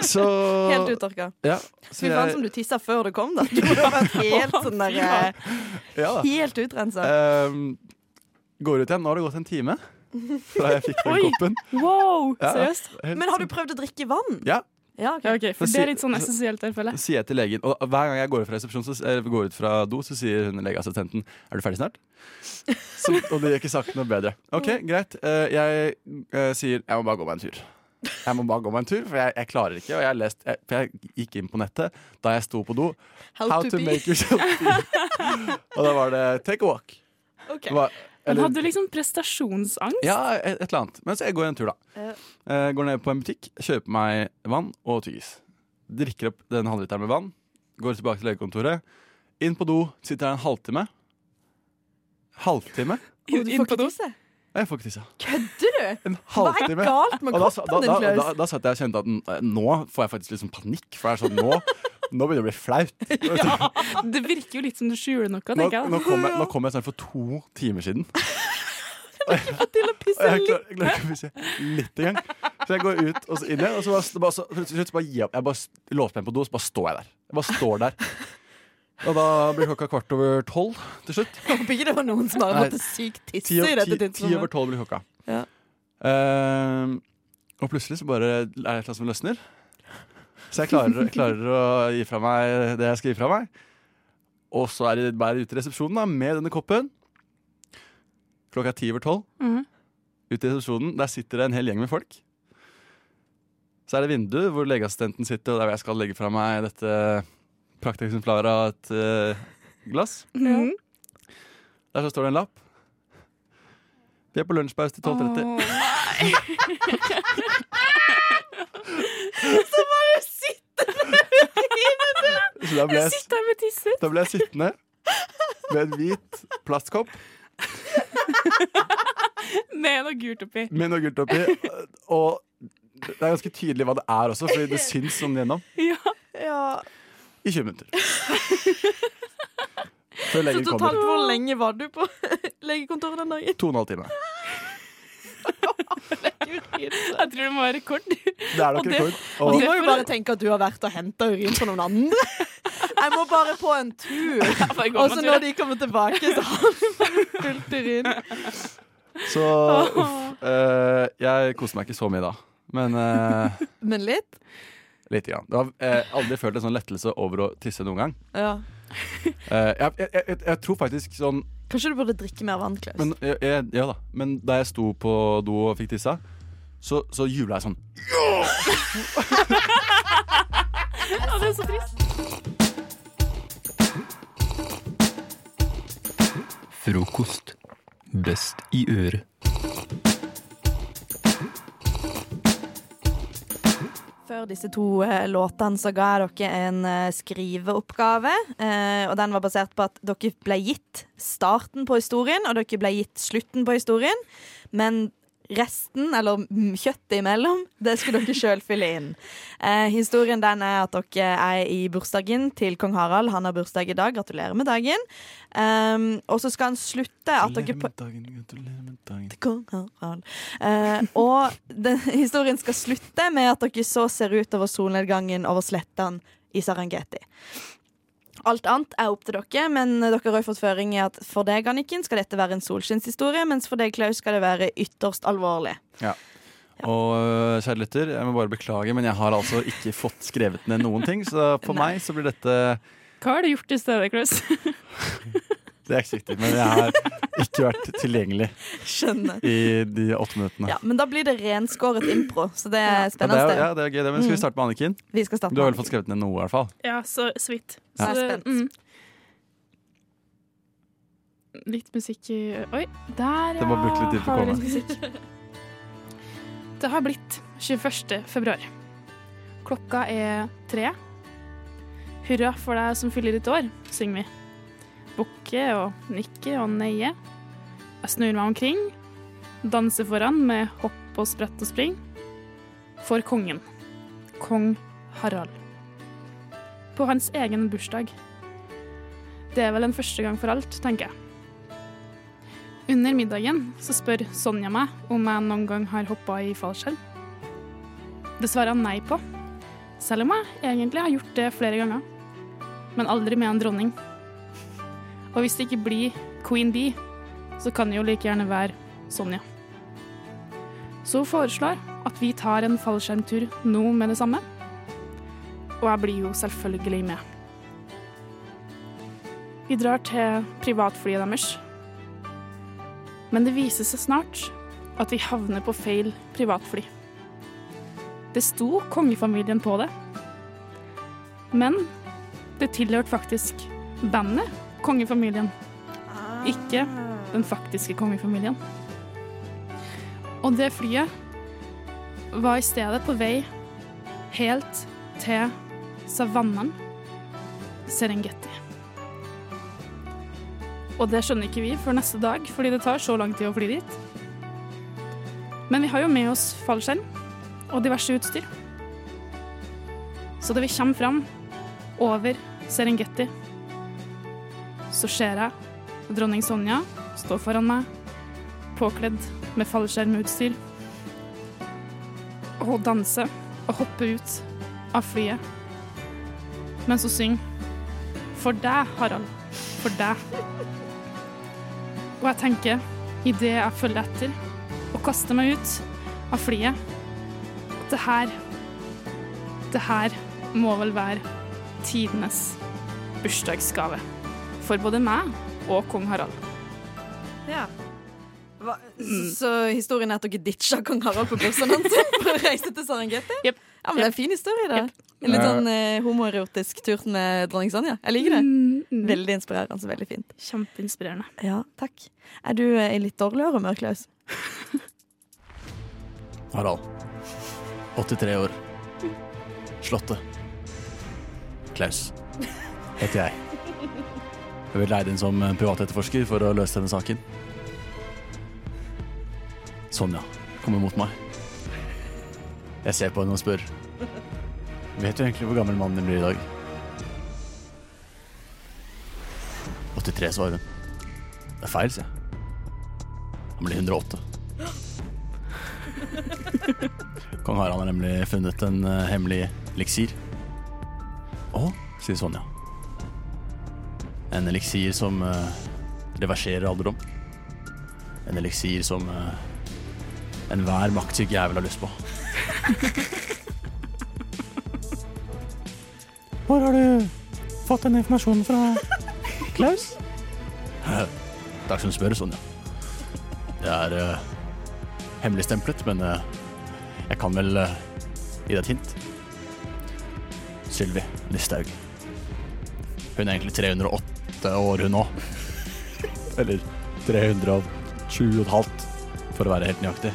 Så Helt uttørka. Ja, Fy faen som du tissa før du kom, da. Du vært helt sånn der eh, Ja. Helt utrensa. Um, går ut igjen. Nå har det gått en time fra jeg fikk den koppen. Wow, Ja, seriøst? Men har du prøvd å drikke vann? Ja. Ja, okay. Ja, ok, For det er litt sånn essensielt der, føler sier jeg til legen Og hver gang jeg går ut fra så, går ut fra do, så sier hun legeassistenten Er du ferdig snart? Så, og det gjør ikke saken noe bedre. OK, greit. Eh, jeg eh, sier jeg må bare gå meg en tur. Jeg må bare gå meg en tur, for jeg, jeg klarer ikke. Og jeg, lest, jeg, for jeg gikk inn på nettet da jeg sto på do. How to to make yourself pee. og da var det take a walk. Okay. Var- Men eller- hadde du liksom prestasjonsangst? Ja, et, et eller annet. Men så jeg går en tur, da. Uh. Eh, går ned på en butikk, kjøper meg vann og tyggis. Drikker opp den halvliteren med vann. Går tilbake til legekontoret. Inn på do, sitter der en halvtime. Halvtime? Og du får ikke tisse? Jeg får ikke tisse. Kødder du? Hva er galt med kroppen din, da, da, da, da satt jeg og kjente at nå får jeg faktisk litt sånn panikk. For jeg er sånn, nå, nå begynner det å bli flaut. Ja, det virker jo litt som du skjuler noe, Nå, jeg. nå, kom jeg, nå kom jeg sånn for to timer siden. Til å pisse jeg litt. jeg klarer ikke å pisse litt engang. Så jeg går ut og så inn igjen, og så bare, så, så, så, så bare jeg. Jeg bare låser meg på do, så bare står jeg der. Jeg bare står der. Og da blir klokka kvart over tolv til slutt. Håper ikke det var noen som har Nei, måttet sykt Ti, tisse i dette ti, ti over tolv blir klokka. Ja. Uh, og plutselig så bare er det et eller annet som løsner. Så jeg klarer, klarer å gi fra meg det jeg skal gi fra meg. Og så er det bare ute i resepsjonen da, med denne koppen. Klokka er ti over tolv. Mhm. Ute i resepsjonen, Der sitter det en hel gjeng med folk. Så er det vindu hvor legeassistenten sitter, og der jeg skal legge fra meg dette prakteksemplaret av et eh, glass. Mhm. Der så står det en lapp. Vi er på lunsjpause til 12.30. Så må du med urinene! Så da ble jeg, der med tisset. da ble jeg sittende med en hvit plastkopp Med noe gult oppi. med noe gult oppi. Og det er ganske tydelig hva det er også, fordi det syns sånn gjennom. Ja. Ja. I 20 minutter. Før Så legen totalt kommer. hvor lenge var du på legekontoret den dagen? To og en halv time. Jeg tror det må være rekord. Det er nok Og det- rekord. De Og må jo bare tenke at du har vært og henta urin fra noen andre. Jeg må bare på en tur. Og så når de kommer tilbake, så har du bare fullt urin. Så uff. eh, jeg koste meg ikke så mye da. Men eh, Men litt? Lite grann. Du har eh, aldri følt en sånn lettelse over å tisse noen gang. Ja. Eh, jeg, jeg, jeg, jeg tror faktisk sånn Kanskje du burde drikke mer vann, Klaus? men, jeg, jeg, Ja da. Men da jeg sto på do og fikk tissa, så, så jubla jeg sånn. Ja, det er så trist. Frokost. Best i øret. Før disse to eh, låtene så ga dere en eh, skriveoppgave. Eh, og den var basert på at dere ble gitt starten på historien, og dere ble gitt slutten på historien. Men resten, eller kjøttet imellom, det skulle dere sjøl fylle inn. Eh, historien den er at dere er i bursdagen til kong Harald. Han har bursdag i dag. Gratulerer med dagen. Um, og så skal han slutte at dere på til kong Harald. Eh, og den, historien skal slutte med at dere så ser ut over solnedgangen over slettene i Sarangeti. Alt annet er opp til dere, men dere har fått føring i at for deg, Anniken, skal dette være en solskinnshistorie, mens for deg, Klaus, skal det være ytterst alvorlig. Ja. Og øh, kjære lytter, jeg må bare beklage, men jeg har altså ikke fått skrevet ned noen ting. Så for meg så blir dette Hva har du gjort i stedet, Klaus? Det er ikke riktig, men jeg har ikke vært tilgjengelig Skjønner. i de åtte minuttene. Ja, Men da blir det renskåret impro, så det er Ja, det spennende. er, ja, det er gøy. det, Men skal vi Mm. starte med Anniken? Vi skal starte Du har vel fått skrevet ned noe, i hvert fall? Ja, så, så vidt. Ja. Så, Jeg er spent. Mm. Litt musikk i Oi, der, ja. Det må bruke litt tid på å komme. musikk. Det har blitt 21. februar. Klokka er tre. Hurra for deg som fyller ditt år, synger vi. Bukke og nikker og neier. Jeg snur meg omkring, danser foran med hopp og sprett og spring. For kongen. Kong Harald. På hans egen bursdag. Det er vel en første gang for alt, tenker jeg. Under middagen så spør Sonja meg om jeg noen gang har hoppa i fallskjerm. Det svarer han nei på, selv om jeg egentlig har gjort det flere ganger. Men aldri med en dronning. Og hvis det ikke blir Queen Bee, så kan det jo like gjerne være Sonja. Så hun foreslår at vi tar en fallskjermtur nå med det samme. Og jeg blir jo selvfølgelig med. Vi drar til privatflyet deres. Men det viser seg snart at vi havner på feil privatfly. Det sto kongefamilien på det. Men det tilhørte faktisk bandet Kongefamilien. Ikke den faktiske kongefamilien. Og det flyet var i stedet på vei helt til savannen Serengeti. Og det skjønner ikke vi før neste dag, fordi det tar så lang tid å fly dit. Men vi har jo med oss fallskjerm og diverse utstyr. Så da vi kommer fram over Serengeti, så ser jeg dronning Sonja stå foran meg, påkledd med fallskjermutstyr, og danse og hoppe ut av flyet mens hun synger 'For deg, Harald. For deg'. Og jeg tenker, idet jeg følger etter og kaster meg ut av flyet, at det her Det her må vel være tidenes bursdagsgave. For både meg og kong Harald. Ja. Hva, så, så historien er at dere ditcha kong Harald på bursdagen hans for å reise til Serengeti? Ja, men Det er en fin historie, da. En litt sånn eh, homoerotisk tur med dronning Sonja. Jeg liker det. Veldig inspirerende. Veldig fint. Kjempeinspirerende. Ja, takk. Er du eh, litt dårligere humør, Klaus? Harald. 83 år. Slottet. Klaus heter jeg. Jeg vil leie inn som privatetterforsker for å løse denne saken. Sonja kommer mot meg. Jeg ser på henne og spør Vet du egentlig hvor gammel mannen din blir i dag? 83, svarer hun. Det er feil, sier jeg. Han blir 108. Kong Harald har nemlig funnet en eh, hemmelig eliksir. Å, sier Sonja. En eliksir som uh, reverserer alderdom. En eliksir som uh, enhver maktsyk jævel har lyst på. Hvor har du fått den informasjonen fra, Klaus? Takk som spør, Sonja. Det er uh, hemmeligstemplet, men uh, jeg kan vel uh, gi deg et hint. Sylvi Listhaug. Hun er egentlig 308 år, hun òg. Eller 307 og et halvt, for å være helt nøyaktig.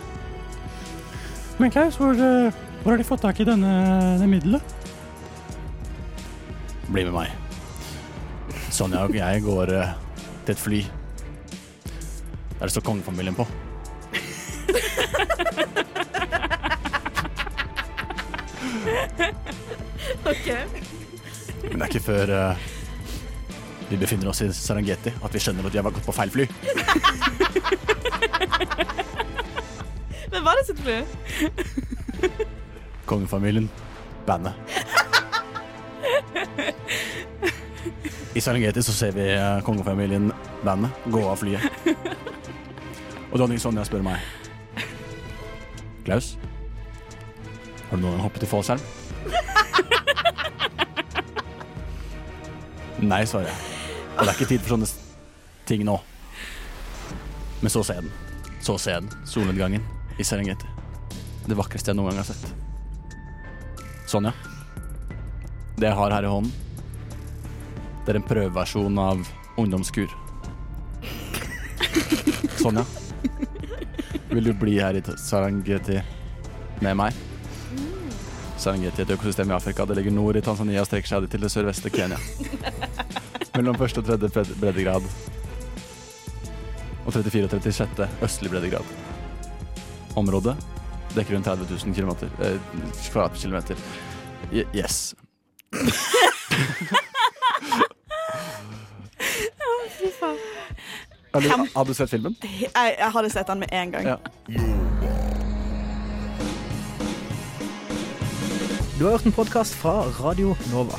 Men Klaus, hvor, eh, hvor har de fått tak i denne, det middelet? Bli med meg. Sonja og jeg går eh, til et fly. Der det står kongefamilien på. OK. Men det er ikke før eh, vi befinner oss i Serengeti at vi skjønner at vi har gått på feil fly. Men var det sitt fly? Kongefamilien, bandet. I Serengeti så ser vi eh, kongefamilien, bandet, gå av flyet. Og dronning Sonja spør meg Klaus, har du noen gang hoppet i fallskjerm? Nei, svarer jeg. Og det er ikke tid for sånne ting nå. Men så ser jeg den. Så ser jeg den. Solnedgangen i Serengeti. Det vakreste jeg noen gang har sett. Sonja. Det jeg har her i hånden, det er en prøveversjon av ungdomskur. Sonja. Vil du bli her i Serengeti med meg? Serengeti er et økosystem i Afrika. Det ligger nord i Tanzania og strekker seg til det sørveste Kenya. Mellom første og tredje breddegrad. Og 34 og 36 østlig breddegrad. Området dekker rundt 30 000 kilometer, eh, kvadratkilometer. Y- Yes. Fy faen. Har du, har du sett filmen? Jeg, jeg hadde sett den med en gang. Ja. Du har hørt en podkast fra Radio Nova.